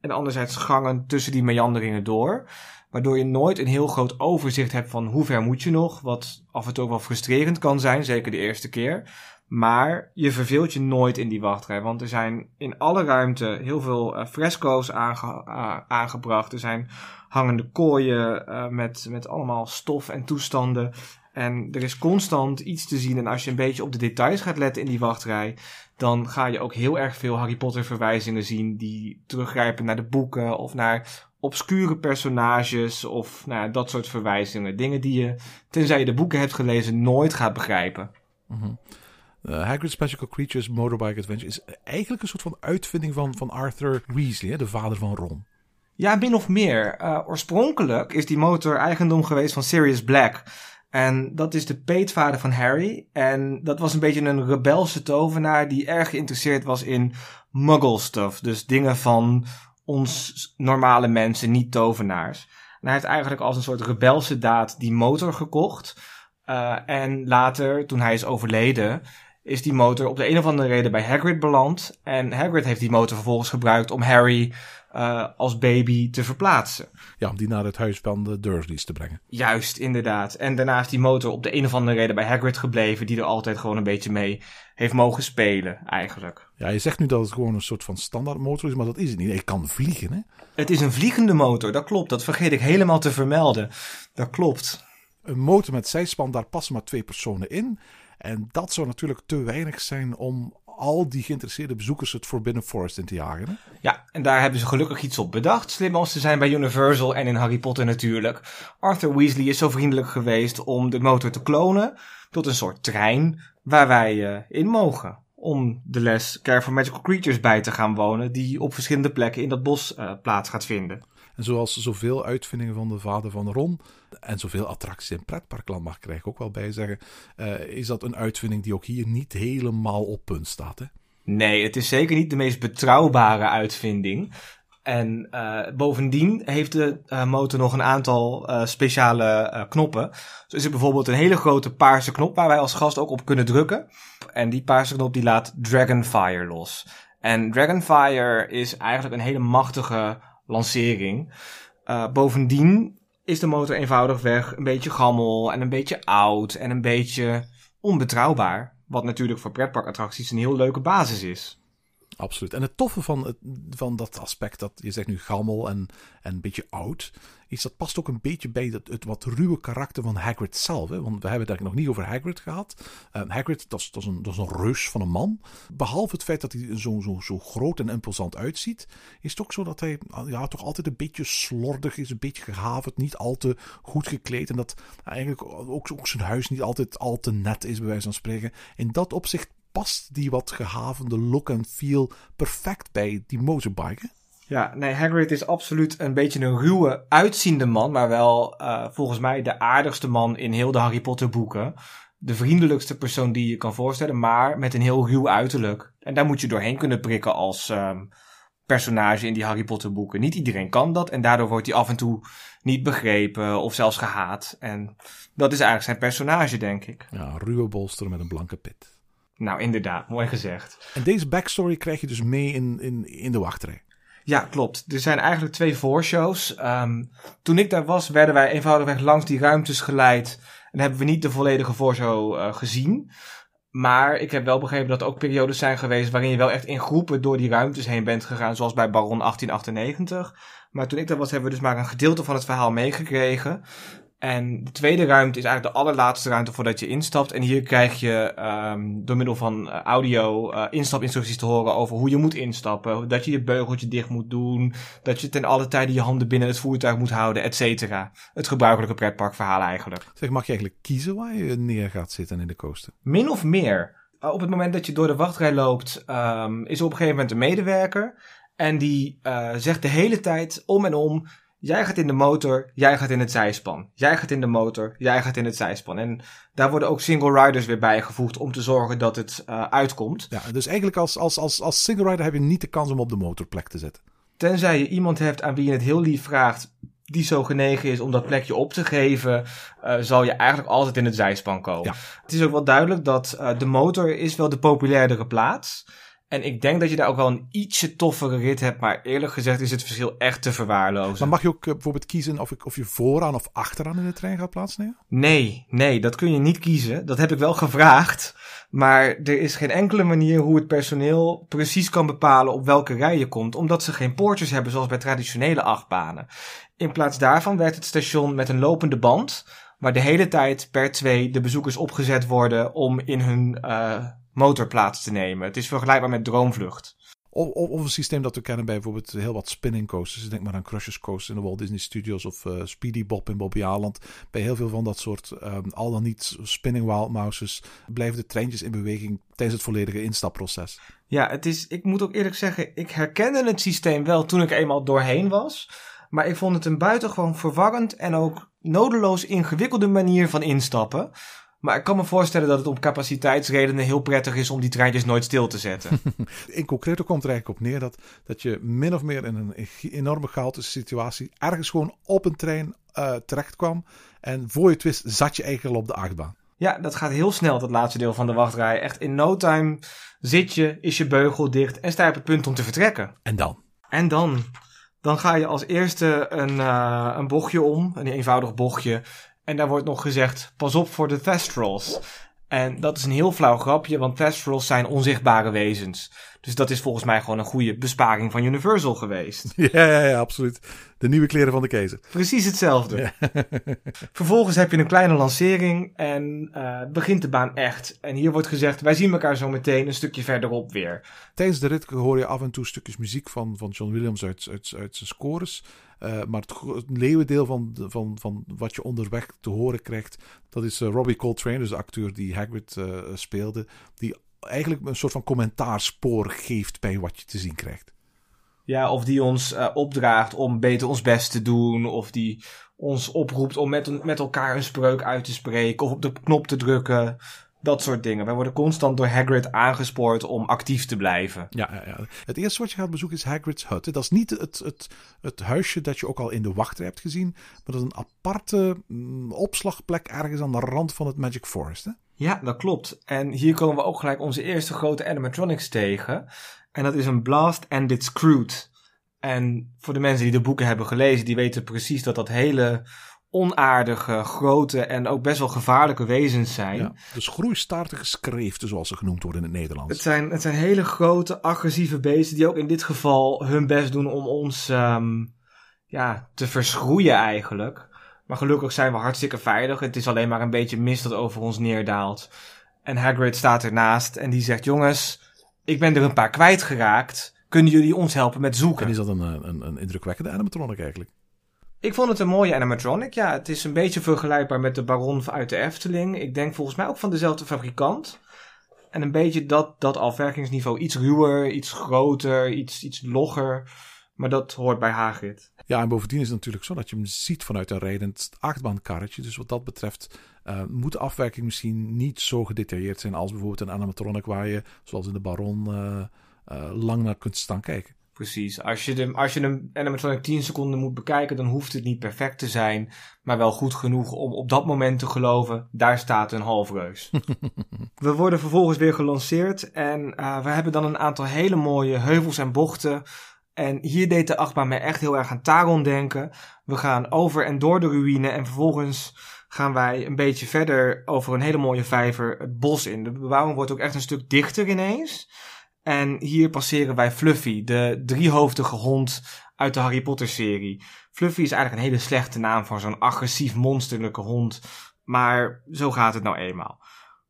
en anderzijds gangen tussen die meanderingen door. Waardoor je nooit een heel groot overzicht hebt van hoe ver moet je nog, wat af en toe wel frustrerend kan zijn, zeker de eerste keer. Maar je verveelt je nooit in die wachtrij, want er zijn in alle ruimte heel veel eh, fresco's aangebracht. Er zijn hangende kooien eh, met, met allemaal stof en toestanden. En er is constant iets te zien. En als je een beetje op de details gaat letten in die wachtrij, dan ga je ook heel erg veel Harry Potter verwijzingen zien die teruggrijpen naar de boeken of naar obscure personages of nou ja, dat soort verwijzingen. Dingen die je, tenzij je de boeken hebt gelezen, nooit gaat begrijpen. Eh, Hagrid's Magical Creatures Motorbike Adventure is eigenlijk een soort van uitvinding van, van Arthur Weasley, hè, de vader van Ron. Ja, min of meer. Uh, oorspronkelijk is die motor eigendom geweest van Sirius Black. En dat is de peetvader van Harry. En dat was een beetje een rebelse tovenaar die erg geïnteresseerd was in muggle stuff. Dus dingen van ons normale mensen, niet tovenaars. En hij heeft eigenlijk als een soort rebelse daad die motor gekocht. Uh, en later, toen hij is overleden, is die motor op de een of andere reden bij Hagrid beland. En Hagrid heeft die motor vervolgens gebruikt om Harry uh, als baby te verplaatsen. Ja, om die naar het huis van de Dursleys te brengen. Juist, inderdaad. En daarna is die motor op de een of andere reden bij Hagrid gebleven, die er altijd gewoon een beetje mee heeft mogen spelen, eigenlijk. Ja, je zegt nu dat het gewoon een soort van standaard motor is, maar dat is het niet. Hij kan vliegen, hè? Het is een vliegende motor, dat klopt. Dat vergeet ik helemaal te vermelden. Dat klopt. Een motor met zijspan, daar passen maar twee personen in. En dat zou natuurlijk te weinig zijn om al die geïnteresseerde bezoekers het Forbidden Forest in te jagen. Ja, en daar hebben ze gelukkig iets op bedacht. Slim als ze zijn bij Universal en in Harry Potter natuurlijk. Arthur Weasley is zo vriendelijk geweest om de motor te klonen tot een soort trein waar wij uh, in mogen. Om de les Care for Magical Creatures bij te gaan wonen, die op verschillende plekken in dat bos uh, plaats gaat vinden. En zoals zoveel uitvindingen van de vader van Ron en zoveel attracties in pretparkland mag ik ook wel bij zeggen, uh, is dat een uitvinding die ook hier niet helemaal op punt staat. Hè? Nee, het is zeker niet de meest betrouwbare uitvinding. En uh, bovendien heeft de uh, motor nog een aantal speciale knoppen. Zo is er bijvoorbeeld een hele grote paarse knop waar wij als gast ook op kunnen drukken. En die paarse knop die laat Dragonfire los. En Dragonfire is eigenlijk een hele machtige lancering. Uh, bovendien is de motor eenvoudigweg een beetje gammel en een beetje oud en een beetje onbetrouwbaar. Wat natuurlijk voor pretparkattracties een heel leuke basis is. Absoluut. En het toffe van, het, van dat aspect, dat je zegt nu gammel en, en een beetje oud, is dat past ook een beetje bij het, het wat ruwe karakter van Hagrid zelf. Hè? Want we hebben het nog niet over Hagrid gehad. Uh, Hagrid, dat is, dat, is een, dat is een reus van een man. Behalve het feit dat hij zo, zo, zo groot en imposant uitziet, is het ook zo dat hij ja, toch altijd een beetje slordig is, een beetje gehavend, niet al te goed gekleed. En dat eigenlijk ook, zijn huis niet altijd al te net is, bij wijze van spreken. In dat opzicht past die wat gehavende look en feel perfect bij die motorbike. Ja, nee, Hagrid is absoluut een beetje een ruwe, uitziende man, maar wel uh, volgens mij de aardigste man in heel de Harry Potter boeken. De vriendelijkste persoon die je kan voorstellen, maar met een heel ruw uiterlijk. En daar moet je doorheen kunnen prikken als um, personage in die Harry Potter boeken. Niet iedereen kan dat en daardoor wordt hij af en toe niet begrepen of zelfs gehaat. En dat is eigenlijk zijn personage, denk ik. Ja, ruwe bolster met een blanke pit. Nou, inderdaad, mooi gezegd. En deze backstory krijg je dus mee in, in, in de wachtrij. Ja, klopt. Er zijn eigenlijk twee voorshows. Um, toen ik daar was, werden wij eenvoudigweg langs die ruimtes geleid. En hebben we niet de volledige voorshow uh, gezien. Maar ik heb wel begrepen dat er ook periodes zijn geweest waarin je wel echt in groepen door die ruimtes heen bent gegaan, zoals bij Baron 1898. Maar toen ik daar was, hebben we dus maar een gedeelte van het verhaal meegekregen. En de tweede ruimte is eigenlijk de allerlaatste ruimte voordat je instapt. En hier krijg je um, door middel van uh, audio uh, instapinstructies te horen over hoe je moet instappen. Dat je je beugeltje dicht moet doen. Dat je ten alle tijde je handen binnen het voertuig moet houden, et cetera. Het gebruikelijke pretparkverhaal eigenlijk. Zeg, mag je eigenlijk kiezen waar je neer gaat zitten in de coaster? Min of meer. Uh, op het moment dat je door de wachtrij loopt, um, is er op een gegeven moment een medewerker. En die uh, zegt de hele tijd om en om Jij gaat in de motor, jij gaat in het zijspan. Jij gaat in de motor, jij gaat in het zijspan. En daar worden ook single riders weer bijgevoegd om te zorgen dat het uh, uitkomt. Ja, dus eigenlijk als, als, als, als single rider heb je niet de kans om op de motorplek te zetten. Tenzij je iemand hebt aan wie je het heel lief vraagt, die zo genegen is om dat plekje op te geven, uh, zal je eigenlijk altijd in het zijspan komen. Ja. Het is ook wel duidelijk dat uh, de motor is wel de populairdere plaats is. En ik denk dat je daar ook wel een ietsje toffere rit hebt. Maar eerlijk gezegd is het verschil echt te verwaarlozen. Maar mag je ook uh, bijvoorbeeld kiezen of, ik, of je vooraan of achteraan in de trein gaat plaatsnemen? Nee, nee, dat kun je niet kiezen. Dat heb ik wel gevraagd. Maar er is geen enkele manier hoe het personeel precies kan bepalen op welke rij je komt. Omdat ze geen poortjes hebben zoals bij traditionele achtbanen. In plaats daarvan werkt het station met een lopende band. Waar de hele tijd per twee de bezoekers opgezet worden om in hun... Uh, motor plaats te nemen. Het is vergelijkbaar met Droomvlucht. Of, of, of, een systeem dat we kennen bij bijvoorbeeld heel wat spinning coasters. Denk maar aan Crushers Coaster in de Walt Disney Studios of uh, Speedy Bob in Bobby Aland. Bij heel veel van dat soort um, al dan niet spinning wild mouses blijven de treintjes in beweging tijdens het volledige instapproces. Ja, het is, ik moet ook eerlijk zeggen, ik herkende het systeem wel toen ik eenmaal doorheen was. Maar ik vond het een buitengewoon verwarrend en ook nodeloos ingewikkelde manier van instappen. Maar ik kan me voorstellen dat het om capaciteitsredenen heel prettig is om die treintjes nooit stil te zetten. In concreto komt er eigenlijk op neer dat, dat je min of meer in een enorme chaotische situatie ergens gewoon op een trein uh, terecht kwam. En voor je het wist zat je eigenlijk al op de achtbaan. Ja, dat gaat heel snel, dat laatste deel van de wachtrij. Echt in no time zit je, is je beugel dicht en sta je op het punt om te vertrekken. En dan? En dan? Dan ga je als eerste een, uh, een bochtje om, een eenvoudig bochtje. En daar wordt nog gezegd, pas op voor de Thestrals. En dat is een heel flauw grapje, want Thestrals zijn onzichtbare wezens. Dus dat is volgens mij gewoon een goede besparing van Universal geweest. Ja, ja, ja, absoluut. De nieuwe kleren van de keizer. Precies hetzelfde. Vervolgens heb je een kleine lancering en uh, begint de baan echt. En hier wordt gezegd, wij zien elkaar zo meteen een stukje verderop weer. Tijdens de rit hoor je af en toe stukjes muziek van, van John Williams uit, uit, uit zijn scores. Uh, maar het, het leeuwendeel van, van, van wat je onderweg te horen krijgt, dat is uh, Robbie Coltrane, dus de acteur die Hagrid uh, speelde, die eigenlijk een soort van commentaarspoor geeft bij wat je te zien krijgt. Ja, of die ons uh, opdraagt om beter ons best te doen. Of die ons oproept om met, met elkaar een spreuk uit te spreken. Of op de knop te drukken. Dat soort dingen. Wij worden constant door Hagrid aangespoord om actief te blijven. Ja, ja, ja. Het eerste wat je gaat bezoeken is Hagrid's hut. Dat is niet het, het, het huisje dat je ook al in de wachtrij hebt gezien. Maar dat is een aparte mm, opslagplek ergens aan de rand van het Magic Forest. Hè? Ja, dat klopt. En hier komen we ook gelijk onze eerste grote animatronics tegen. En dat is een Blast and It's Screwed. En voor de mensen die de boeken hebben gelezen, die weten precies dat dat hele onaardige, grote en ook best wel gevaarlijke wezens zijn. Ja, dus groeistaartige skreeften, zoals ze genoemd worden in het Nederlands. Het zijn, het zijn hele grote, agressieve beesten die ook in dit geval hun best doen om ons um, ja, te verschroeien eigenlijk. Maar gelukkig zijn we hartstikke veilig. Het is alleen maar een beetje mist dat over ons neerdaalt. En Hagrid staat ernaast en die zegt: Jongens, ik ben er een paar kwijtgeraakt. Kunnen jullie ons helpen met zoeken? En is dat een, een, een indrukwekkende animatronic eigenlijk? Ik vond het een mooie animatronic. Ja, het is een beetje vergelijkbaar met de Baron uit de Efteling. Ik denk volgens mij ook van dezelfde fabrikant. En een beetje dat, dat afwerkingsniveau. Iets ruwer, iets groter, iets, iets logger. Maar dat hoort bij Hagrid. Ja, en bovendien is het natuurlijk zo dat je hem ziet vanuit een rijdend achtbaankarretje. Dus wat dat betreft uh, moet de afwerking misschien niet zo gedetailleerd zijn als bijvoorbeeld een animatronic waar je, zoals in de Baron, uh, uh, lang naar kunt staan kijken. Precies. Als je, de, als je een animatronic 10 seconden moet bekijken, dan hoeft het niet perfect te zijn, maar wel goed genoeg om op dat moment te geloven, daar staat een halfreus. we worden vervolgens weer gelanceerd en we hebben dan een aantal hele mooie heuvels en bochten en hier deed de achtbaan mij echt heel erg aan Taron denken. We gaan over en door de ruïne en vervolgens gaan wij een beetje verder over een hele mooie vijver het bos in. De bebouwing wordt ook echt een stuk dichter ineens. En hier passeren wij Fluffy, de driehoofdige hond uit de Harry Potter serie. Fluffy is eigenlijk een hele slechte naam voor zo'n agressief monsterlijke hond. Maar zo gaat het nou eenmaal.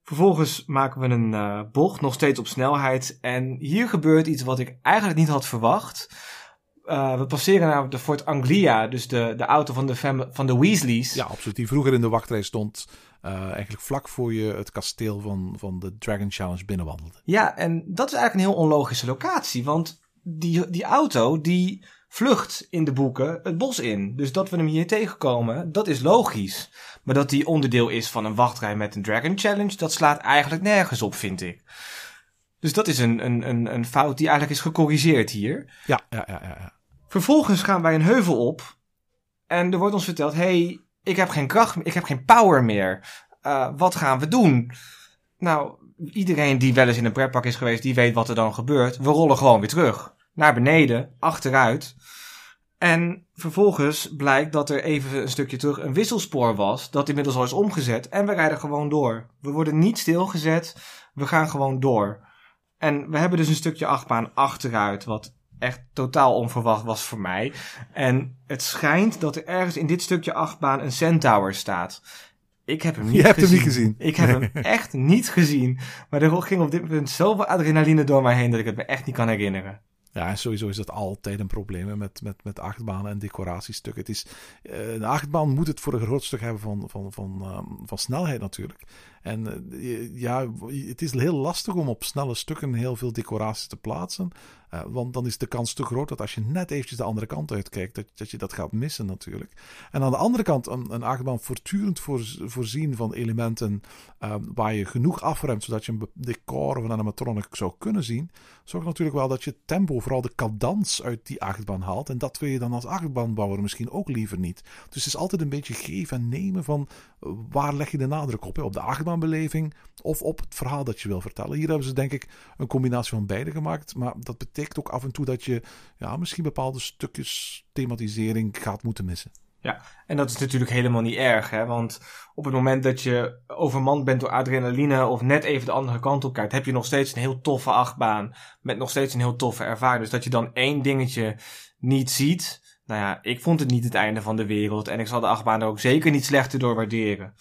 Vervolgens maken we een uh, bocht, nog steeds op snelheid. En hier gebeurt iets wat ik eigenlijk niet had verwacht. Uh, we passeren namelijk de Fort Anglia, dus de, de auto van de, van de Weasleys. Ja, absoluut. Die vroeger in de wachtrij stond. Uh, eigenlijk vlak voor je het kasteel van, van de Dragon Challenge binnenwandelde. Ja, en dat is eigenlijk een heel onlogische locatie. Want die, die auto, die vlucht in de boeken het bos in. Dus dat we hem hier tegenkomen, dat is logisch. Maar dat die onderdeel is van een wachtrij met een Dragon Challenge, dat slaat eigenlijk nergens op, vind ik. Dus dat is een, een, een, een fout die eigenlijk is gecorrigeerd hier. Ja, ja, ja, ja. Vervolgens gaan wij een heuvel op. En er wordt ons verteld: hey, ik heb geen kracht, ik heb geen power meer. Uh, wat gaan we doen? Nou, iedereen die wel eens in een pretpark is geweest, die weet wat er dan gebeurt. We rollen gewoon weer terug. Naar beneden, achteruit. En vervolgens blijkt dat er even een stukje terug een wisselspoor was, dat inmiddels al is omgezet. En we rijden gewoon door. We worden niet stilgezet, we gaan gewoon door. En we hebben dus een stukje achtbaan achteruit, wat echt totaal onverwacht was voor mij. En het schijnt dat er ergens in dit stukje achtbaan een Centaur staat. Ik heb hem niet Je hebt gezien. hem niet gezien. Ik heb hem echt niet gezien. Maar er ging op dit punt zoveel adrenaline door mij heen dat ik het me echt niet kan herinneren. Ja, en sowieso is dat altijd een probleem met, met, met achtbanen en decoratiestukken. Het is, eh, een achtbaan moet het voor een groot stuk hebben van, van, van, ehm, van snelheid natuurlijk. En eh, ja, het is heel lastig om op snelle stukken heel veel decoraties te plaatsen. Eh, want dan is de kans te groot dat als je net eventjes de andere kant uitkijkt, dat, dat je dat gaat missen natuurlijk. En aan de andere kant, een, een achtbaan voortdurend voor, voorzien van elementen ehm, waar je genoeg afremt, zodat je een decor of een animatronic zou kunnen zien, zorgt natuurlijk wel dat je tempo, vooral de cadans uit die achtbaan haalt. En dat wil je dan als achtbaanbouwer misschien ook liever niet. Dus het is altijd een beetje geven en nemen van eh, waar leg je de nadruk op? Op de achtbaanbeleving of op het verhaal dat je wil vertellen. Hier hebben ze denk ik een combinatie van beide gemaakt. Maar dat betekent ook af en toe dat je ja, misschien bepaalde stukjes thematisering gaat moeten missen. Ja, en dat is natuurlijk helemaal niet erg, hè? want op het moment dat je overmand bent door adrenaline of net even de andere kant op kijkt, heb je nog steeds een heel toffe achtbaan met nog steeds een heel toffe ervaring. Dus dat je dan één dingetje niet ziet, nou ja, ik vond het niet het einde van de wereld en ik zal de achtbaan er ook zeker niet slechter door waarderen.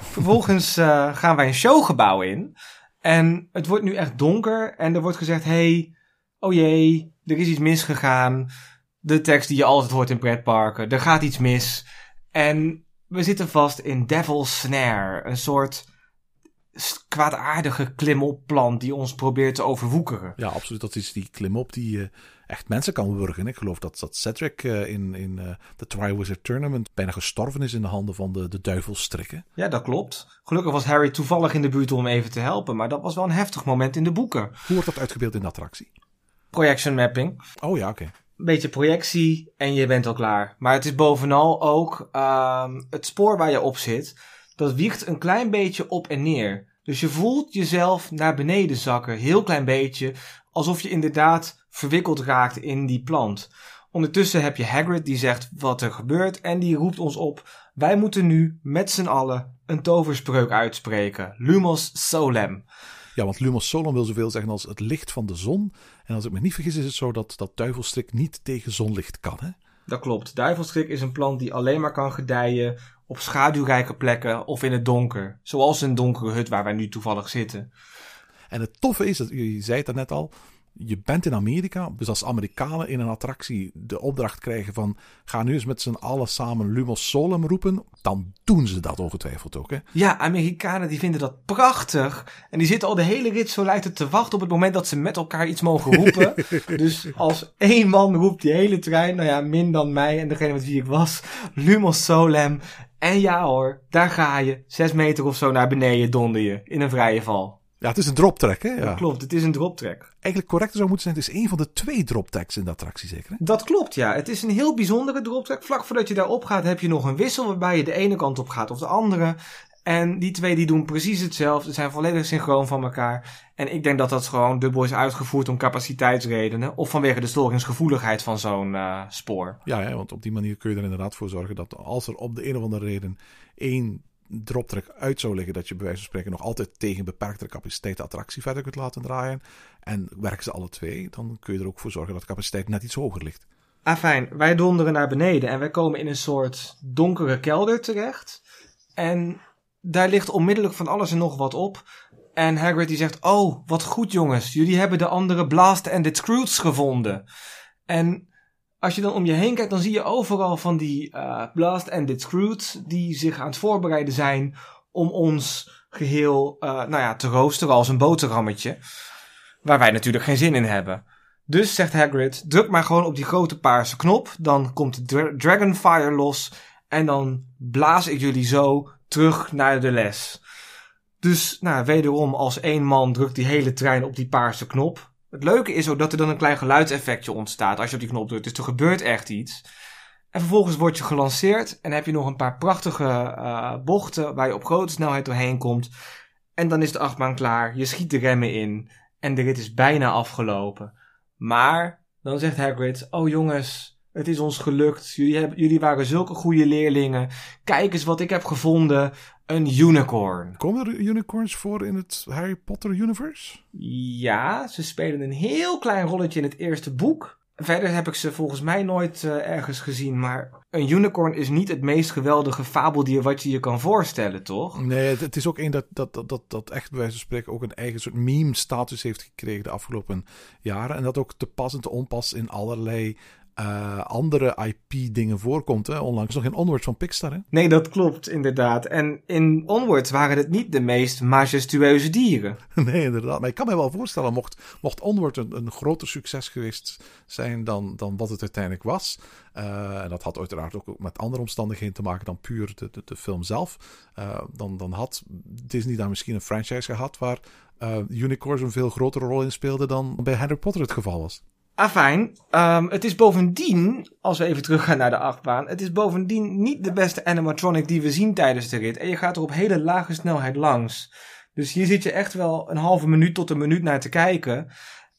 Vervolgens uh, gaan wij een showgebouw in en het wordt nu echt donker en er wordt gezegd, hey, oh jee, er is iets misgegaan de tekst die je altijd hoort in pretparken. Er gaat iets mis. En we zitten vast in Devil's Snare. Een soort kwaadaardige klimopplant die ons probeert te overwoekeren. Ja, absoluut. Dat is die klimop die uh, echt mensen kan wurgen. Ik geloof dat, dat Cedric uh, in, in uh, de Triwizard Tournament bijna gestorven is in de handen van de, de duivelstrikken. Ja, dat klopt. Gelukkig was Harry toevallig in de buurt om even te helpen. Maar dat was wel een heftig moment in de boeken. Hoe wordt dat uitgebeeld in de attractie? Projection mapping. Oh ja, oké een beetje projectie en je bent al klaar. Maar het is bovenal ook uh, het spoor waar je op zit. Dat wiegt een klein beetje op en neer. Dus je voelt jezelf naar beneden zakken, heel klein beetje, alsof je inderdaad verwikkeld raakt in die plant. Ondertussen heb je Hagrid die zegt wat er gebeurt en die roept ons op: wij moeten nu met z'n allen een toverspreuk uitspreken. Lumos Solem. Ja, want Lumos Solem wil zoveel zeggen als het licht van de zon. En als ik me niet vergis, is het zo dat, dat duivelstrik niet tegen zonlicht kan, hè? Dat klopt. Duivelstrik is een plant die alleen maar kan gedijen op schaduwrijke plekken of in het donker. Zoals een donkere hut waar wij nu toevallig zitten. En het toffe is, dat, je zei het net al, je bent in Amerika, dus als Amerikanen in een attractie de opdracht krijgen van ga nu eens met z'n allen samen Lumos Solem roepen, dan doen ze dat ongetwijfeld ook. Hè? Ja, Amerikanen die vinden dat prachtig en die zitten al de hele rit zo lijkt het te wachten op het moment dat ze met elkaar iets mogen roepen. dus als één man roept die hele trein, nou ja, min dan mij en degene met wie ik was, Lumos Solem. En ja hoor, daar ga je, zes meter of zo naar beneden donder je in een vrije val. Ja, het is een droptrack, hè? Ja. klopt, het is een droptrack. Eigenlijk correct zou moeten zijn, het is een van de twee droptracks in de attractie, zeker? Hè? Dat klopt, ja. Het is een heel bijzondere droptrack. Vlak voordat je daarop gaat, heb je nog een wissel waarbij je de ene kant op gaat of de andere. En die twee die doen precies hetzelfde, zijn volledig synchroon van elkaar. En ik denk dat dat gewoon dubbel is uitgevoerd om capaciteitsredenen. Of vanwege de storingsgevoeligheid van zo'n uh, spoor. Ja, ja, want op die manier kun je er inderdaad voor zorgen dat als er op de een of andere reden één droptrack uit zou liggen, dat je bij wijze van spreken nog altijd tegen beperkte capaciteit de attractie verder kunt laten draaien. En werken ze alle twee, dan kun je er ook voor zorgen dat de capaciteit net iets hoger ligt. Ah, fijn. Wij donderen naar beneden en wij komen in een soort donkere kelder terecht. En daar ligt onmiddellijk van alles en nog wat op. En Hagrid die zegt, oh, wat goed jongens, jullie hebben de andere Blast and the Scroots gevonden. En als je dan om je heen kijkt, dan zie je overal van die uh, Blast and It Screwed die zich aan het voorbereiden zijn om ons geheel uh, nou ja, te roosteren als een boterhammetje. Waar wij natuurlijk geen zin in hebben. Dus zegt Hagrid, druk maar gewoon op die grote paarse knop. Dan komt de Dragonfire los. En dan blaas ik jullie zo terug naar de les. Dus nou, wederom als één man drukt die hele trein op die paarse knop. Het leuke is ook dat er dan een klein geluidseffectje ontstaat als je op die knop drukt. Dus er gebeurt echt iets. En vervolgens word je gelanceerd en heb je nog een paar prachtige uh, bochten waar je op grote snelheid doorheen komt. En dan is de achtbaan klaar, je schiet de remmen in en de rit is bijna afgelopen. Maar dan zegt Hagrid, oh jongens, het is ons gelukt. Jullie, hebben, jullie waren zulke goede leerlingen. Kijk eens wat ik heb gevonden. Een unicorn. Komen er unicorns voor in het Harry Potter universe? Ja, ze spelen een heel klein rolletje in het eerste boek. Verder heb ik ze volgens mij nooit eh, ergens gezien, maar een unicorn is niet het meest geweldige fabeldier wat je je kan voorstellen, toch? Nee, het, het is ook één dat, dat, dat, dat, dat echt bij wijze van spreken ook een eigen soort meme-status heeft gekregen de afgelopen jaren. En dat ook te pas en te onpas in allerlei eh, andere IP-dingen voorkomt. Hè? Onlangs nog in Onward van Pixar. Hè? Nee, dat klopt inderdaad. En in Onward waren het niet de meest majestueuze dieren. nee, inderdaad. Maar ik kan me wel voorstellen, mocht, mocht Onward een, een groter succes geweest zijn dan, dan wat het uiteindelijk was. Uh, en dat had uiteraard ook met andere omstandigheden te maken dan puur de, de, de film zelf. Uh, dan, dan had Disney daar misschien een franchise gehad waar unicorns een veel grotere rol in speelden dan bij Harry Potter het geval was. Afijn, um, het is bovendien, als we even teruggaan naar de achtbaan, het is bovendien niet de beste animatronic die we zien tijdens de rit. En je gaat er op hele lage snelheid langs. Dus hier zit je echt wel een halve minuut tot een minuut naar te kijken.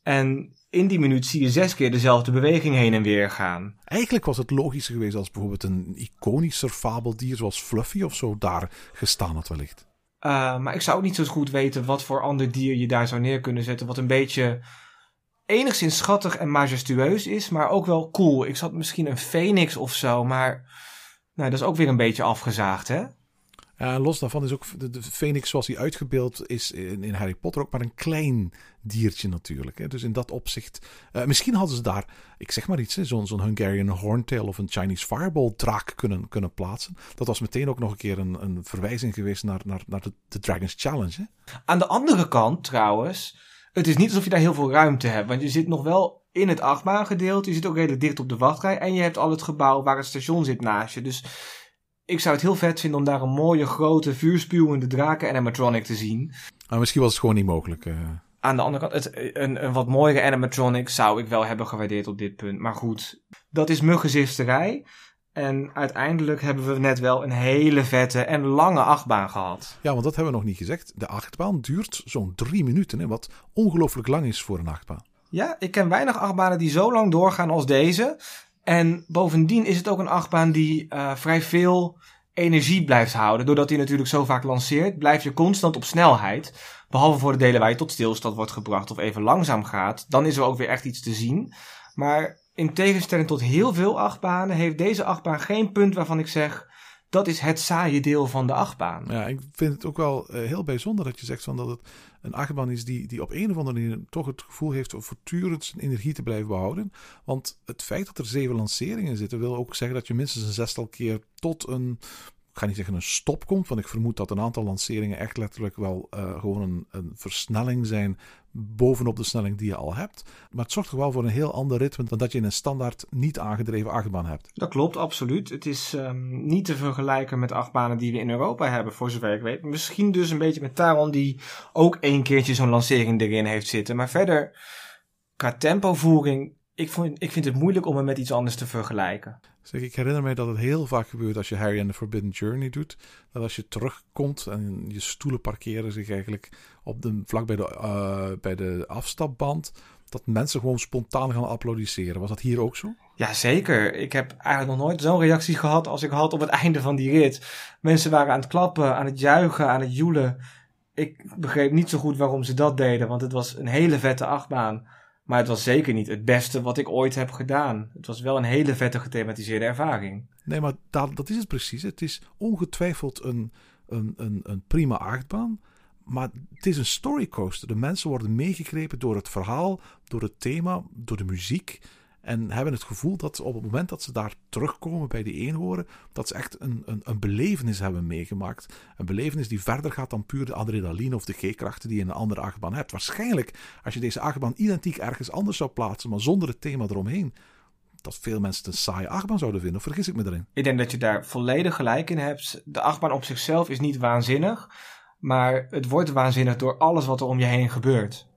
En in die minuut zie je zes keer dezelfde beweging heen en weer gaan. Eigenlijk was het logischer geweest als bijvoorbeeld een iconischer fabeldier zoals Fluffy of zo daar gestaan had wellicht. Uh, maar ik zou ook niet zo goed weten wat voor ander dier je daar zou neer kunnen zetten. Wat een beetje enigszins schattig en majestueus is, maar ook wel cool. Ik zat misschien een phoenix of zo, maar nou, dat is ook weer een beetje afgezaagd, hè? Ja, los daarvan is ook de, de phoenix zoals hij uitgebeeld is in, in, Harry Potter ook maar een klein diertje natuurlijk. Hè. Dus in dat opzicht, uh, misschien hadden ze daar, ik zeg maar iets, zo'n zo'n Hungarian Horntail of een Chinese Fireball draak kunnen, kunnen plaatsen. Dat was meteen ook nog een keer een, een verwijzing geweest naar, naar, naar de, de Dragon's Challenge. Hè. Aan de andere kant trouwens, het is niet alsof je daar heel veel ruimte hebt. Want je zit nog wel in het achtbaangedeelte. Je zit ook redelijk dicht op de wachtrij. En je hebt al het gebouw waar het station zit naast je. Dus ik zou het heel vet vinden om daar een mooie, grote, vuurspuwende draken animatronic te zien. Maar misschien was het gewoon niet mogelijk. Uh... Aan de andere kant, het, een, een wat mooiere animatronic zou ik wel hebben gewaardeerd op dit punt. Maar goed, dat is muggenzifterij. En uiteindelijk hebben we net wel een hele vette en lange achtbaan gehad. Ja, want dat hebben we nog niet gezegd. De achtbaan duurt zo'n drie minuten, hè, wat ongelooflijk lang is voor een achtbaan. Ja, ik ken weinig achtbanen die zo lang doorgaan als deze. En bovendien is het ook een achtbaan die uh, vrij veel energie blijft houden. Doordat hij natuurlijk zo vaak lanceert, blijf je constant op snelheid. Behalve voor de delen waar je tot stilstand wordt gebracht of even langzaam gaat. Dan is er ook weer echt iets te zien. Maar in tegenstelling tot heel veel achtbanen heeft deze achtbaan geen punt waarvan ik zeg dat is het saaie deel van de achtbaan. Ja, ik vind het ook wel uh, heel bijzonder dat je zegt van dat het een achtbaan is die, die op een of andere manier toch het gevoel heeft om voortdurend zijn energie te blijven behouden. Want het feit dat er zeven lanceringen zitten wil ook zeggen dat je minstens een zestal keer tot een ik ga niet zeggen een stop komt, want ik vermoed dat een aantal lanceringen echt letterlijk wel uh, gewoon een, versnelling zijn bovenop de snelling die je al hebt. Maar het zorgt toch wel voor een heel ander ritme dan dat je in een standaard niet aangedreven achtbaan hebt. Dat klopt, absoluut. Het is um, niet te vergelijken met achtbanen die we in Europa hebben, voor zover ik weet. Misschien dus een beetje met Taron, die ook één keertje zo'n lancering erin heeft zitten. Maar verder, qua tempovoering ik, vond, ik vind het moeilijk om het met iets anders te vergelijken. Zeg, ik herinner mij dat het heel vaak gebeurt als je Harry and the Forbidden Journey doet. Dat als je terugkomt en je stoelen parkeren zich eigenlijk op de, vlak bij de, uh, bij de afstapband. Dat mensen gewoon spontaan gaan applaudisseren. Was dat hier ook zo? Ja, zeker. Ik heb eigenlijk nog nooit zo'n reactie gehad als ik had op het einde van die rit. Mensen waren aan het klappen, aan het juichen, aan het joelen. Ik begreep niet zo goed waarom ze dat deden, want het was een hele vette achtbaan. Maar het was zeker niet het beste wat ik ooit heb gedaan. Het was wel een hele vette gethematiseerde ervaring. Nee, maar dat, dat is het precies. Het is ongetwijfeld een, een, een, een prima achtbaan. Maar het is een storycoaster. De mensen worden meegegrepen door het verhaal, door het thema, door de muziek. En hebben het gevoel dat op het moment dat ze daar terugkomen bij die eenhoren, dat ze echt een, een, een belevenis hebben meegemaakt. Een belevenis die verder gaat dan puur de adrenaline of de G-krachten die je in een andere achtbaan hebt. Waarschijnlijk, als je deze achtbaan identiek ergens anders zou plaatsen, maar zonder het thema eromheen, dat veel mensen het een saaie achtbaan zouden vinden. Of vergis ik me erin? Ik denk dat je daar volledig gelijk in hebt. De achtbaan op zichzelf is niet waanzinnig, maar het wordt waanzinnig door alles wat er om je heen gebeurt.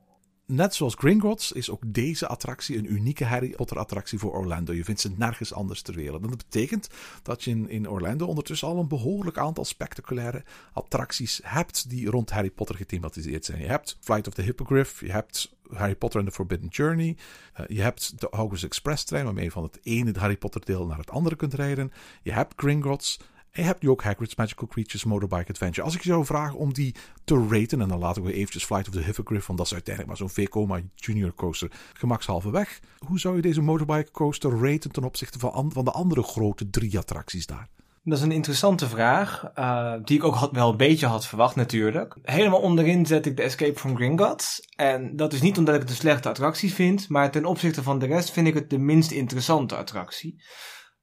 Net zoals Gringotts is ook deze attractie een unieke Harry Potter attractie voor Orlando. Je vindt ze nergens anders ter wereld. En dat betekent dat je in, in Orlando ondertussen al een behoorlijk aantal spectaculaire attracties hebt die rond Harry Potter gethematiseerd zijn. Je hebt Flight of the Hippogriff, je hebt Harry Potter and the Forbidden Journey, uh, je hebt de Hogwarts Express trein waarmee je van het ene Harry Potter deel naar het andere kunt rijden. Je hebt Gringotts En je hebt nu ook Hagrid's Magical Creatures Motorbike Adventure. Als ik je zou vragen om die te raten, en dan laten we eventjes Flight of the Hippogriff, want dat is uiteindelijk maar zo'n Vekoma Junior coaster, gemakshalve weg. Hoe zou je deze motorbike coaster raten ten opzichte van, an- van de andere grote drie attracties daar? Dat is een interessante vraag, eh, die ik ook had, wel een beetje had verwacht natuurlijk. Helemaal onderin zet ik de Escape from Gringotts. En dat is niet omdat ik het een slechte attractie vind, maar ten opzichte van de rest vind ik het de minst interessante attractie.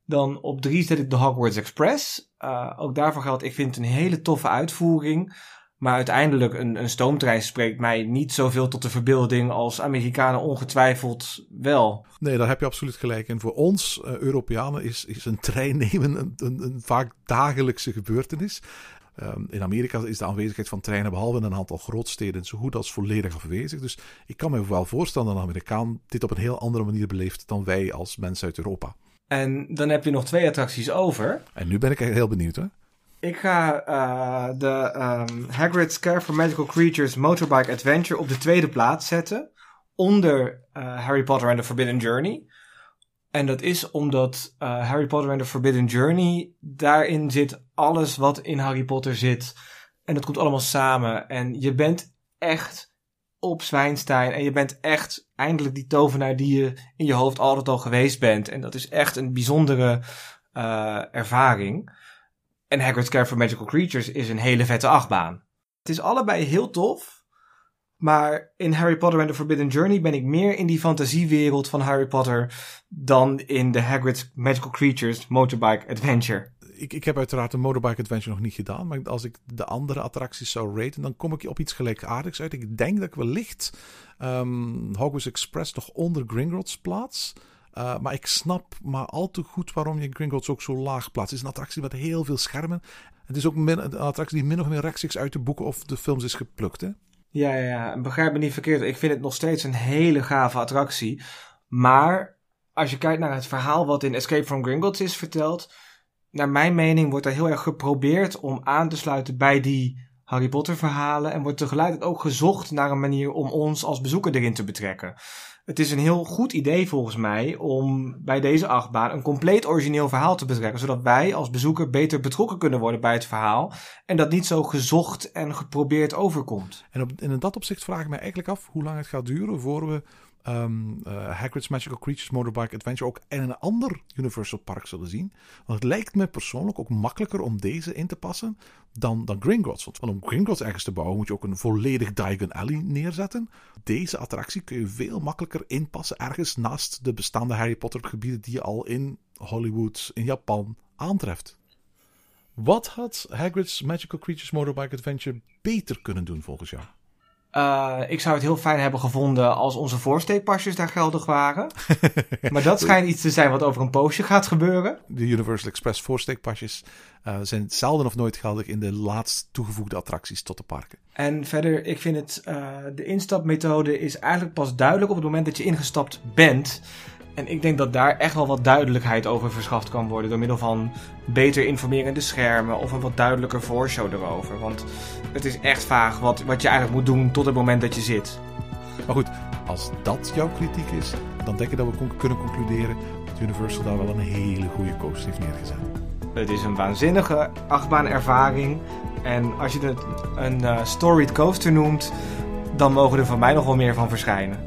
Dan op drie zet ik de Hogwarts Express. Eh, ook daarvoor geldt, ik vind het een hele toffe uitvoering. Maar uiteindelijk, een, een stoomtrein spreekt mij niet zoveel tot de verbeelding als Amerikanen ongetwijfeld wel. Nee, daar heb je absoluut gelijk in. Voor ons, eh, Europeanen, is, is een trein nemen een, een, een vaak dagelijkse gebeurtenis. Ehm, in Amerika is de aanwezigheid van treinen, behalve in een aantal grootsteden, zo goed als volledig afwezig. Dus ik kan me wel voorstellen dat een Amerikaan dit op een heel andere manier beleeft dan wij als mensen uit Europa. En dan heb je nog twee attracties over. En nu ben ik heel benieuwd, hè? Ik ga eh, de ehm, Hagrid's Care for Magical Creatures Motorbike Adventure op de tweede plaats zetten. Onder eh, Harry Potter and the Forbidden Journey. En dat is omdat eh, Harry Potter and the Forbidden Journey, daarin zit alles wat in Harry Potter zit. En dat komt allemaal samen. En je bent echt op Zwijnstein. En je bent echt eindelijk die tovenaar die je in je hoofd altijd al geweest bent. En dat is echt een bijzondere eh, ervaring. En Hagrid's Care for Magical Creatures is een hele vette achtbaan. Het is allebei heel tof. Maar in Harry Potter and the Forbidden Journey ben ik meer in die fantasiewereld van Harry Potter dan in de Hagrid's Magical Creatures Motorbike Adventure. Ik, ik heb uiteraard de Motorbike Adventure nog niet gedaan. Maar als ik de andere attracties zou raten, dan kom ik op iets gelijkaardigs uit. Ik denk dat ik wellicht um, Hogwarts Express nog onder Gringotts plaats. Uh, maar ik snap maar al te goed waarom je Gringotts ook zo laag plaatst. Het is een attractie met heel veel schermen. Het is ook min, een attractie die min of meer rechtstreeks uit de boeken of de films is geplukt. Hè? Ja, ja, ja. Begrijp me niet verkeerd. Ik vind het nog steeds een hele gave attractie. Maar als je kijkt naar het verhaal wat in Escape from Gringotts is verteld. Naar mijn mening wordt er heel erg geprobeerd om aan te sluiten bij die Harry Potter verhalen. En wordt tegelijkertijd ook gezocht naar een manier om ons als bezoeker erin te betrekken. Het is een heel goed idee volgens mij om bij deze achtbaan een compleet origineel verhaal te betrekken, zodat wij als bezoeker beter betrokken kunnen worden bij het verhaal en dat niet zo gezocht en geprobeerd overkomt. En, op, en in dat opzicht vraag ik me eigenlijk af hoe lang het gaat duren voor we um, uh, Hagrid's Magical Creatures Motorbike Adventure ook in een ander Universal Park zullen zien. Want het lijkt me persoonlijk ook makkelijker om deze in te passen dan, dan Gringotts. Want om Gringotts ergens te bouwen moet je ook een volledig Diagon Alley neerzetten. Deze attractie kun je veel makkelijker inpassen ergens naast de bestaande Harry Potter gebieden die je al in Hollywood, in Japan aantreft. Wat had Hagrid's Magical Creatures Motorbike Adventure beter kunnen doen volgens jou? Uh, ik zou het heel fijn hebben gevonden als onze voorsteekpasjes daar geldig waren. maar dat schijnt iets te zijn wat over een poosje gaat gebeuren. De Universal Express voorsteekpasjes uh, zijn zelden of nooit geldig in de laatst toegevoegde attracties tot de parken. En verder, ik vind het, uh, de instapmethode is eigenlijk pas duidelijk op het moment dat je ingestapt bent. En ik denk dat daar echt wel wat duidelijkheid over verschaft kan worden door middel van beter informerende schermen of een wat duidelijker voorshow erover. Want het is echt vaag wat, wat je eigenlijk moet doen tot het moment dat je zit. Maar goed, als dat jouw kritiek is, dan denk ik dat we con kunnen concluderen dat Universal daar wel een hele goede coaster heeft neergezet. Het is een waanzinnige achtbaanervaring. En als je het een uh, storied coaster noemt, dan mogen er van mij nog wel meer van verschijnen.